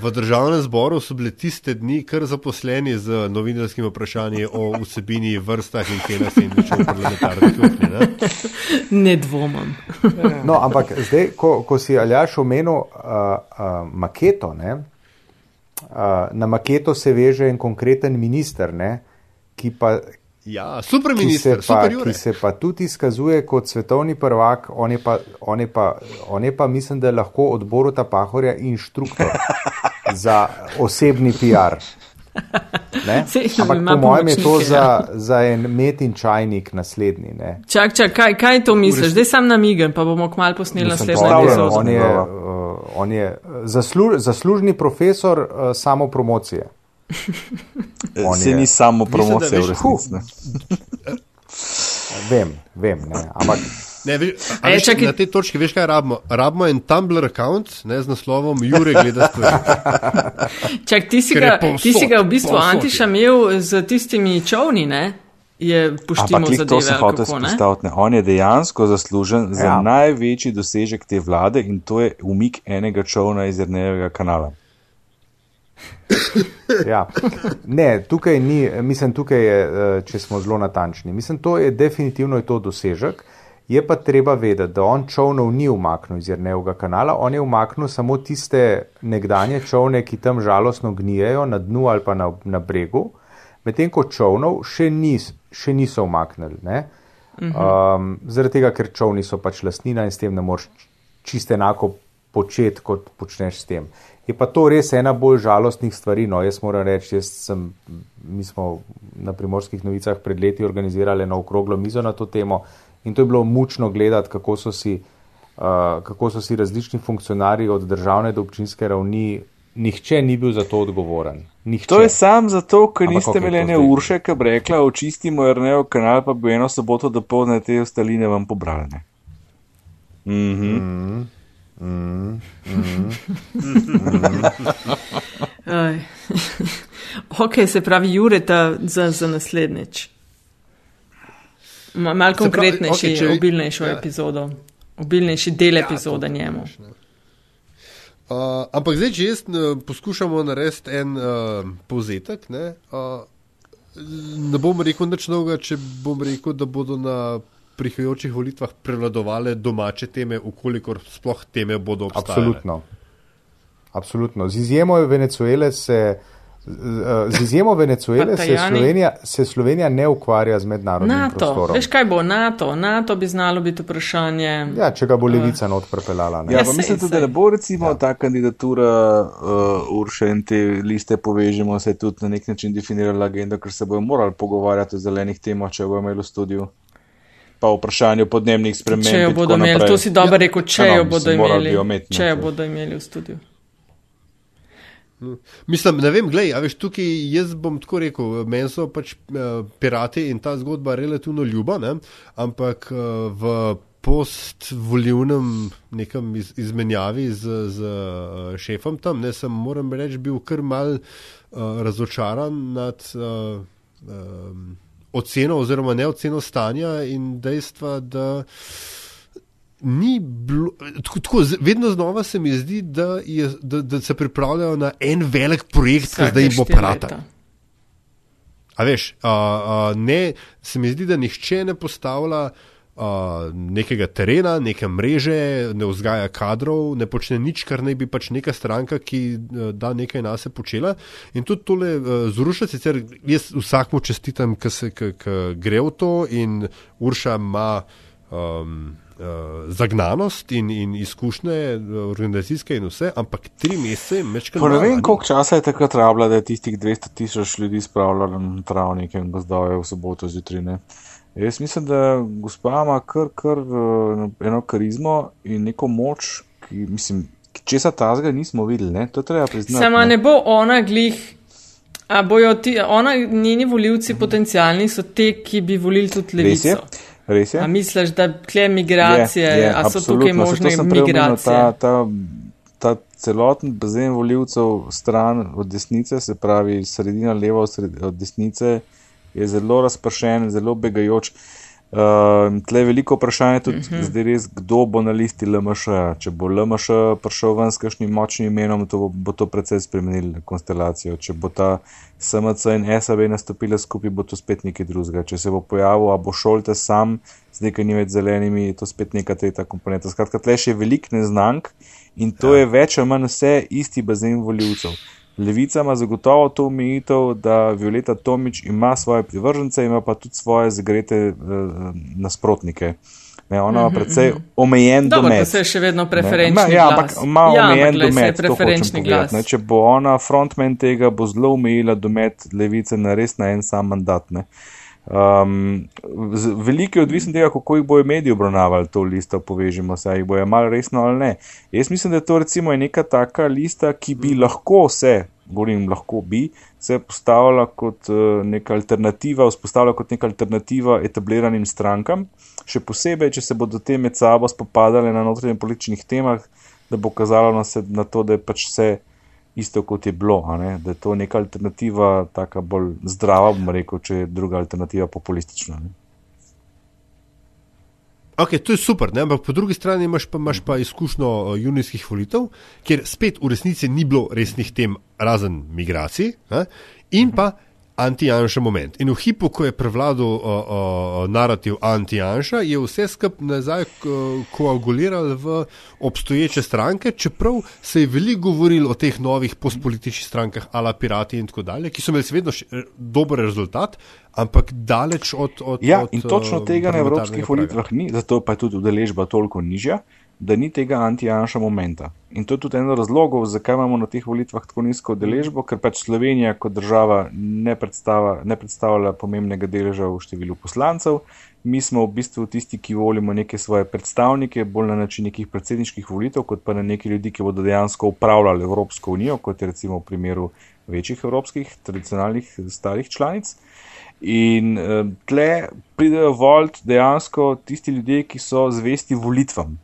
v državnem zboru so bile tiste dni kar zaposleni z novinarskimi vprašanji o vsebini, vrstah in cenah sendvičev v parlamentarni kuhinji. ne. Ne dvomim. No, ampak zdaj, ko, ko si Aljaš omenil uh, uh, maketo, ne, uh, na maketo se veže en konkreten minister, ne, ki pa. Ja, super Ki se, minister, pa, super ki se pa tudi izkazuje kot svetovni prvak, on je pa, on je pa, on je pa mislim, da je lahko odboru ta pahorja inštruktor za osebni PR. Ne? Saj, Ampak po mojem je to za, ja. za en met in čajnik naslednji. Ne? Čak, čak, kaj, kaj to misliš? Zdaj sam namigam, pa bomo kmalo posneli Mislim, naslednjo on je, epizodo. on je, uh, on je uh, zaslu, zaslužni profesor uh, samopromocije. On Se je- ni samo promocija v resnici. ne. Vem, vem, ne. ampak Ne, veš, a veš, čakaj. na tej točki veš, kaj rabimo? Rabimo en Tumblr račun z naslovom Jure gleda stvari. Čak, ti si, ga, povsod, ti si ga v bistvu. Antiša imel z tistimi čovni, ne? Je Ampak glih to zadeve, sem hotel spostaviti. On je dejansko zaslužen za Ja. največji dosežek te vlade in to je umik enega čovna iz Jrnevega kanala. Ja. Ne, tukaj ni, mislim, tukaj je, eh, če smo zelo natančni. Mislim, to je definitivno je to dosežek. Je pa treba vedeti, da on čovnov ni umaknil iz Jrnevega kanala, on je umaknil samo tiste nekdanje čovne, ki tam žalostno gnijejo na dnu ali pa na, na bregu, medtem ko čovnov še, nis, še niso umaknili. Ne? Um, zaradi tega, ker čovni so pač lastnina in s tem ne moreš čisto enako početi, kot počneš s tem. Je pa to res ena bolj žalostnih stvari. No, jaz moram reči, jaz sem, mi smo na primorskih novicah pred leti organizirali eno okroglo mizo na to temo in to je bilo mučno gledati, kako so si, uh, kako so si različni funkcionarji od državne do občinske ravni, nihče ni bil za to odgovoren. Nihče. To je sam zato, ker Ampak niste imeli ene urše, ki bi rekla, očistimo Jrnev kanal, pa bi eno soboto do povdne te ostaline vam pobrali. ne. Mhm. Aj. ok, se pravi, Jureta za, za naslednjič. Ma- Mal pravi, konkretnejši, okej, če- obilnejšo ja. epizodo. Obilnejši del Ja, epizode njemu. Uh, ampak zdaj, če jaz uh, poskušamo narediti en uh, povzetek, ne, uh, ne bom rekel nič novega, če bom rekel, da bodo na prihajajočih volitvah prevladovale domače teme, ukolikor sploh teme bodo obstajale. Absolutno. Absolutno. Z izjemo Venezuele se. Z izjemo Venezuele se Slovenija, se Slovenija ne ukvarja z mednarodnim NATO. prostorom. Veš, kaj bo NATO? NATO bi znalo biti vprašanje. Ja, če ga bo levica not prepeljala. ne. Ja, Ja, mislim tudi, da ne bo recimo ja. ta kandidatura uh, Urše in te liste povežemo se tudi na nek način definirala agenda, ker se bojo morali pogovarjati o zelenih temah, če bojo imeli v studiu. Pa vprašanju podnebnih sprememb. Če jo bodo imeli, naprej. to si dobro rekel, če Ja, no, jo bodo imeli, imeti, no, če jo bodo imeli v studiu. Mislim, ne vem, gledaj, a veš, tukaj jaz bom tako rekel, meni so pač uh, pirati in ta zgodba relativno ljuba, ne? ampak uh, v postvolivnem nekem iz, izmenjavi z, z uh, šefom tam, ne, sem moram reči, bil kar mal uh, razočaran nad uh, um, oceno oziroma neoceno stanja in dejstva, da ni bilo, tako, tako, vedno znova se mi zdi, da, je, da, da se pripravljajo na en velik projekt, ki zdaj jim bo prata. A veš, a, a, ne, se mi zdi, da nihče ne postavlja a, nekega terena, neke mreže, ne vzgaja kadrov, ne počne nič, kar naj bi pač neka stranka, ki a, da nekaj nas je počela. In tudi tole a, zruša, sicer jaz vsakmu čestitam, ki se ki, ki gre v to in Urša ima. Um, Uh, zagnanost in, in izkušnje, uh, organizacijske in vse, ampak tri mesece je mečkaj. Pa ne vem, koliko časa je takrat rabila, da je tistih 200 tisoč ljudi spravljala na travnike in gozdove v soboto zjutraj. Jaz mislim, da gospa ima kar, kar eh, eno karizmo in neko moč, ki mislim, česa tazga nismo videli, ne? to treba priznati. Sama ne. ne bo ona glih. A bojo ti, ona, njeni voljivci potencijalni so te, ki bi volili tudi Res je, levico. res je. A misliš, da tle migracije, Je, je, a so tukaj možne migracije? Ta, ta, ta celoten bazen voljivcev stran od desnice, se pravi sredina leva od, sred, od desnice, je zelo razpršen, zelo begajoč. Uh, tle je veliko vprašanje tudi uh Mhm. -huh. zdaj res, kdo bo na listi LMŠ. -ja. Če bo LMŠ prišel ven s kakšnim močnim imenom, to bo, bo to precej spremenilo konstelacijo. Če bo ta SMC in SAB nastopila skupaj, bo to spet nekaj drugega. Če se bo pojavil, a bo šolte sam z nekaj več zelenimi, je to spet neka tretja komponenta. Skratka, tle še je velik neznank in to ja. je več ali manj vse isti bazen voljivcev. Levica ima zagotovo to omejitev, da Violeta Tomič ima svoje privržence, ima pa tudi svoje zagrete uh, nasprotnike. Ne, ona ima precej omejen Dobro, domet. se še vedno Ne, preferenčni ima- ja, glas. ampak ima Ja, ampak omejen je domet, preferenčni glas. ne. Če bo ona frontman tega, bo zelo omejila domet levice na res na en sam mandat. Ne. Um, veliko je odvisno od tega, kako jih bojo mediji obravnavali to listo, povežimo se, a jih bojo malo resno ali ne. Jaz mislim, da to recimo je neka taka lista, ki bi lahko se, govorim lahko bi, se postavila kot uh, neka alternativa, vzpostavila kot neka alternativa etabliranim strankam, še posebej, če se bodo te med sabo spopadale na notranjih političnih temah, da bo kazalo na, se, na to, da je pač vse isto, kot je bilo, ne? da je to neka alternativa, taka bolj zdrava, bom rekel, če je druga alternativa populistična. Ne? Ok, to je super, ne? ampak po drugi strani imaš pa, imaš pa izkušnjo uh, junijskih volitev, kjer spet v resnici ni bilo resnih tem, razen migracij, ne? in pa anti-Janša moment. In v hipu, ko je prevladal uh, uh, narativ anti-Janša, je vse skupaj nazaj ko- koaguliral v obstoječe stranke, čeprav se je veliko govorilo o teh novih postpolitičnih strankah, ala pirati in tako dalje, ki so imeli seveda še- dober rezultat, ampak daleč od. od Ja, od, in točno uh, tega na evropskih praga. volitvah ni, zato pa je tudi udeležba toliko nižja, da ni tega anti-Janša momenta. In to je tudi en od razlogov, zakaj imamo na teh volitvah tako nizko udeležbo, ker pač Slovenija kot država ne, ne predstavlja pomembnega deleža v številu poslancev. Mi smo v bistvu tisti, ki volimo neke svoje predstavnike, bolj na način nekih predsedniških volitev, kot pa na neki ljudi, ki bodo dejansko upravljali Evropsko unijo, kot je recimo v primeru večjih evropskih, tradicionalnih, starih članic. In uh, tle pridejo volt dejansko tisti ljudje, ki so zvesti volitvam.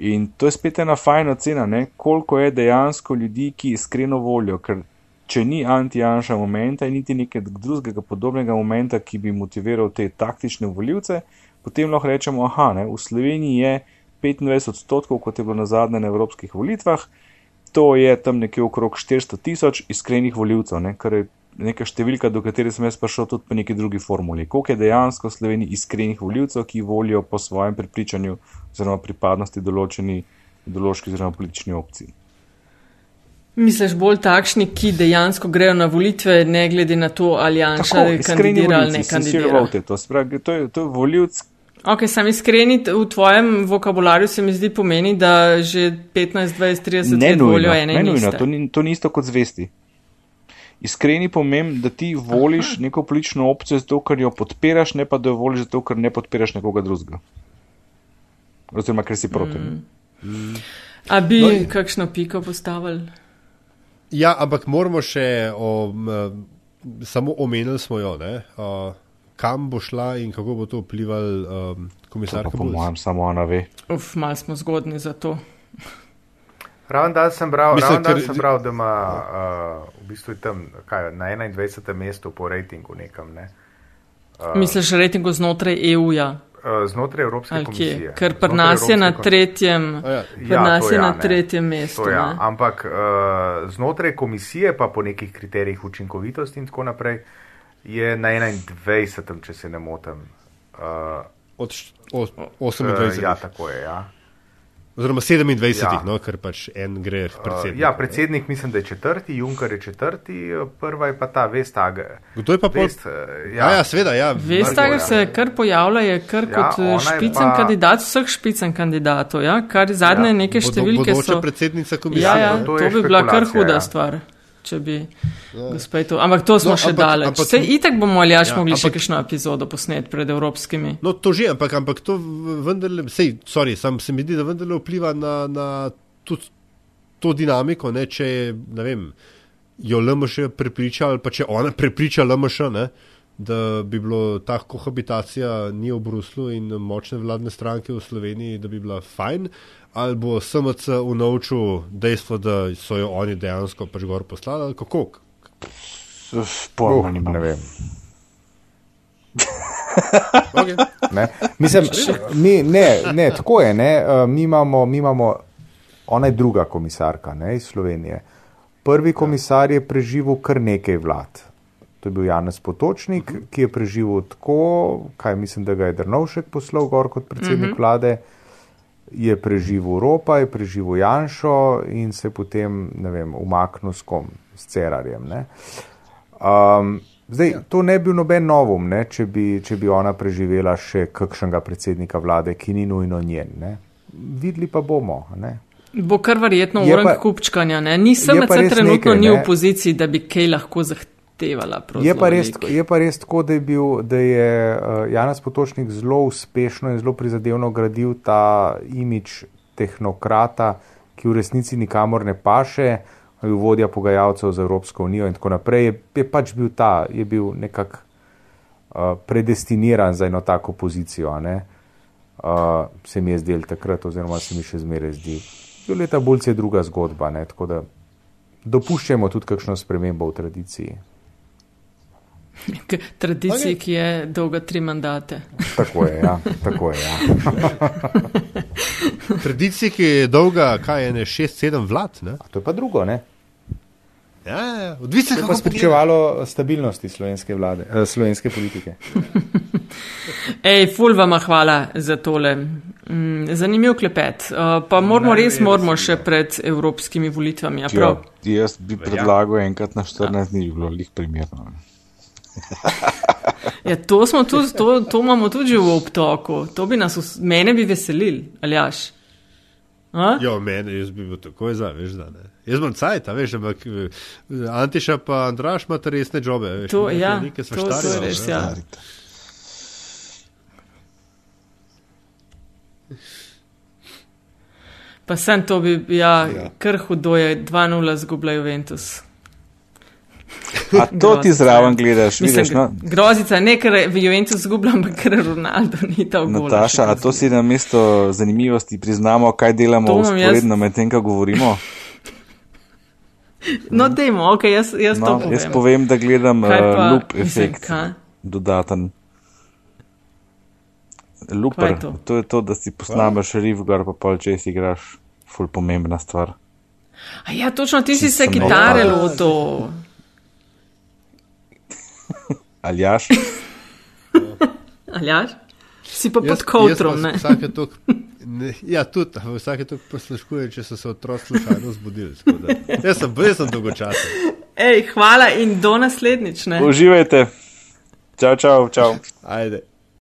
In to je spet ena fajna cena, ne? koliko je dejansko ljudi, ki iskreno volijo, ker če ni anti-janša momenta in niti nekega drugega podobnega momenta, ki bi motiviral te taktične voljivce, potem lahko rečemo, aha, ne? v Sloveniji je 25 odstotkov, kot je bilo na zadnje na evropskih volitvah, to je tam nekje okrog 400 tisoč iskrenih voljivcev, ne? kar je neka številka, do katere sem jaz prišel tudi po neki drugi formuli. Koliko je dejansko v Sloveniji iskrenih voljivcev, ki volijo po svojem prepričanju oziroma pripadnosti določeni ideološki oziroma politični opciji. Misliš bolj takšni, ki dejansko grejo na volitve, ne glede na to, ali Janša kandidira ali ne kandidira? To, spravi, to je, je voljivc. Ok, sam iskreni, v tvojem vokabularju se mi zdi pomeni, da že 15, 20, 30 let volijo ene in iste. To, ni, to ni isto kot zvesti. Iskreni pomeni, da ti voliš Aha. neko politično opcijo zato, ker jo podpiraš, ne pa da jo voliš zato, ker ne podpiraš nekoga drugega. Oziroma, ker si proti. Mm. Mm. A bi no, kakšno piko postavili? Ja, ampak moramo še, o, m, samo omenili smo jo, ne, o, kam bo šla in kako bo to vplivalo um, komisarka. Po mojem, samo ona ve. Uf, malo smo zgodni za to. Ravno dan sem bral, Mislim, ker... sem bral da ima uh, v bistvu tam kaj, na 21. mestu po rejtingu nekam. Ne. Uh, Misliš, rejtingu znotraj EU-ja? Eh, znotraj Evropske Ali komisije. Ker pri nas je na tretjem, ja. ja, nas je ja, na tretjem mestu. Ja. Ampak uh, znotraj komisije, pa po nekih kriterijih učinkovitosti in tako naprej, je na 21. če se ne motim. Uh, Od 28. Uh, ja, tako je. Ja. Oziroma 27, ja. no, ker pač en gre predsednik. Uh, ja, predsednik mislim, da je četrti, Junker je četrti, prva je pa ta Vestager. Kdo je pa Vest, pol... ja. ja, sveda, ja. Vestager se kar pojavlja, je kar ja, kot eh, špicen pa... kandidat vseh špicen kandidatov, ja, kar zadnje ja. neke številke so. predsednica komisije. Ja, ja, to, to bi bila kar huda ja. stvar če bi ja. gospej to. Ampak to smo no, še daleč. Ampak, Sej itek bomo ali jaš ja, mogli ampak, še kakšno epizodo posnet pred evropskimi. No, to že, ampak, ampak to vendarle, sej, sorry, sam se mi zdi, da vendarle vpliva na, na tudi to dinamiko, ne, če je, ne vem, jo LMŠ prepriča ali pa če ona prepriča LMŠ, ne, da bi bilo ta kohabitacija ni v Bruslu in močne vladne stranke v Sloveniji, da bi bila fajn ali bo SMC unovčil dejstvo, da so jo oni dejansko pač gor poslali, ali kako? Pojma, uh, ne vem. okay. ne. Mislim, mi, ne, ne, tako je. Ne. Uh, mi, imamo, mi imamo, ona je druga komisarka ne, iz Slovenije. Prvi komisar je preživel kar nekaj vlad. To je bil Janez Potočnik, uh -huh. ki je preživel tako, kaj mislim, da ga je Drnovšek poslal gor kot predsednik uh -huh. vlade je preživel Ropa, je preživel Janšo in se potem, ne vem, umaknil s kom, s Cerarjem. Um, zdaj, ja. to ne bi bil noben novum, ne, če, bi, če bi ona preživela še kakšnega predsednika vlade, ki ni nujno njen. Ne. Videli pa bomo. Ne. Bo kar verjetno urank kupčkanja. Nisem trenutno nekaj, ni v poziciji, da bi kaj lahko zahteval zahtevala. Je pa, res, je pa res tako, da je, bil, da je uh, Janez Potočnik zelo uspešno in zelo prizadevno gradil ta imič tehnokrata, ki v resnici nikamor ne paše, vodja pogajalcev za Evropsko unijo in tako naprej. Je, je pač bil ta, je bil nekako uh, predestiniran za eno tako pozicijo. Uh, se mi je zdel takrat, oziroma se mi še zmeraj zdi. Leta Bulc je druga zgodba, ne? tako da dopuščamo tudi kakšno spremembo v tradiciji. Tradiciji, okay. ki je dolga tri mandate. Tako je, ja. Tako je, ja. Tradiciji, ki je dolga, kaj je ne, šest, sedem vlad. Ne? To je pa drugo, ne? Ja, ja, ja. odvisno je pa spričevalo stabilnosti slovenske vlade, eh, slovenske politike. Ej, ful vama hvala za tole. Mm, zanimiv klepet. Uh, pa moramo res, moramo še pred evropskimi volitvami. Ja, jaz bi predlagal enkrat na 14 dni, bi bilo lih primerno. Ja, to, tudi, to, to imamo tudi v obtoku, to bi nas, mene bi veselil, ali jaš. Ja, meni jaz bi bil tako za, veš, da ne. Jaz sem cajt, veš, ampak eh, Antiša pa Andraš imata resne jobe. Veš, to, ja, to, štari, to je res, ja. Pa sem to bi, ja, ja. kar hudo je, 2-0 zgubljajo Ventus. A to ti zraven gledaš, Mislim, vidiš? No? Grozica, ne ker v Juventu zgubljam, ampak ker Ronaldo ni ta vgod. Nataša, a to si na mesto zanimivosti priznamo, kaj delamo usporedno jaz... med tem, ko govorimo? No, dejmo, ok, jaz, jaz no, to povem. Jaz povem, da gledam uh, loop efekt, Mislim, dodaten. Looper, to? to je to, da si posnameš riff, gor pa pol čez igraš, ful pomembna stvar. A ja, točno, ti si se kitare loto. Aljaš. Aljaš? Si pa pod kotrom, ne? Vsake tok, ne? Ja, tudi, vsake tok posluškuje, če so se otroci slučajno zbudili. Jaz sem, jaz sem dolgočasen. Ej, hvala in do naslednjič, ne? Uživajte. Čau, čau, čau. Ajde.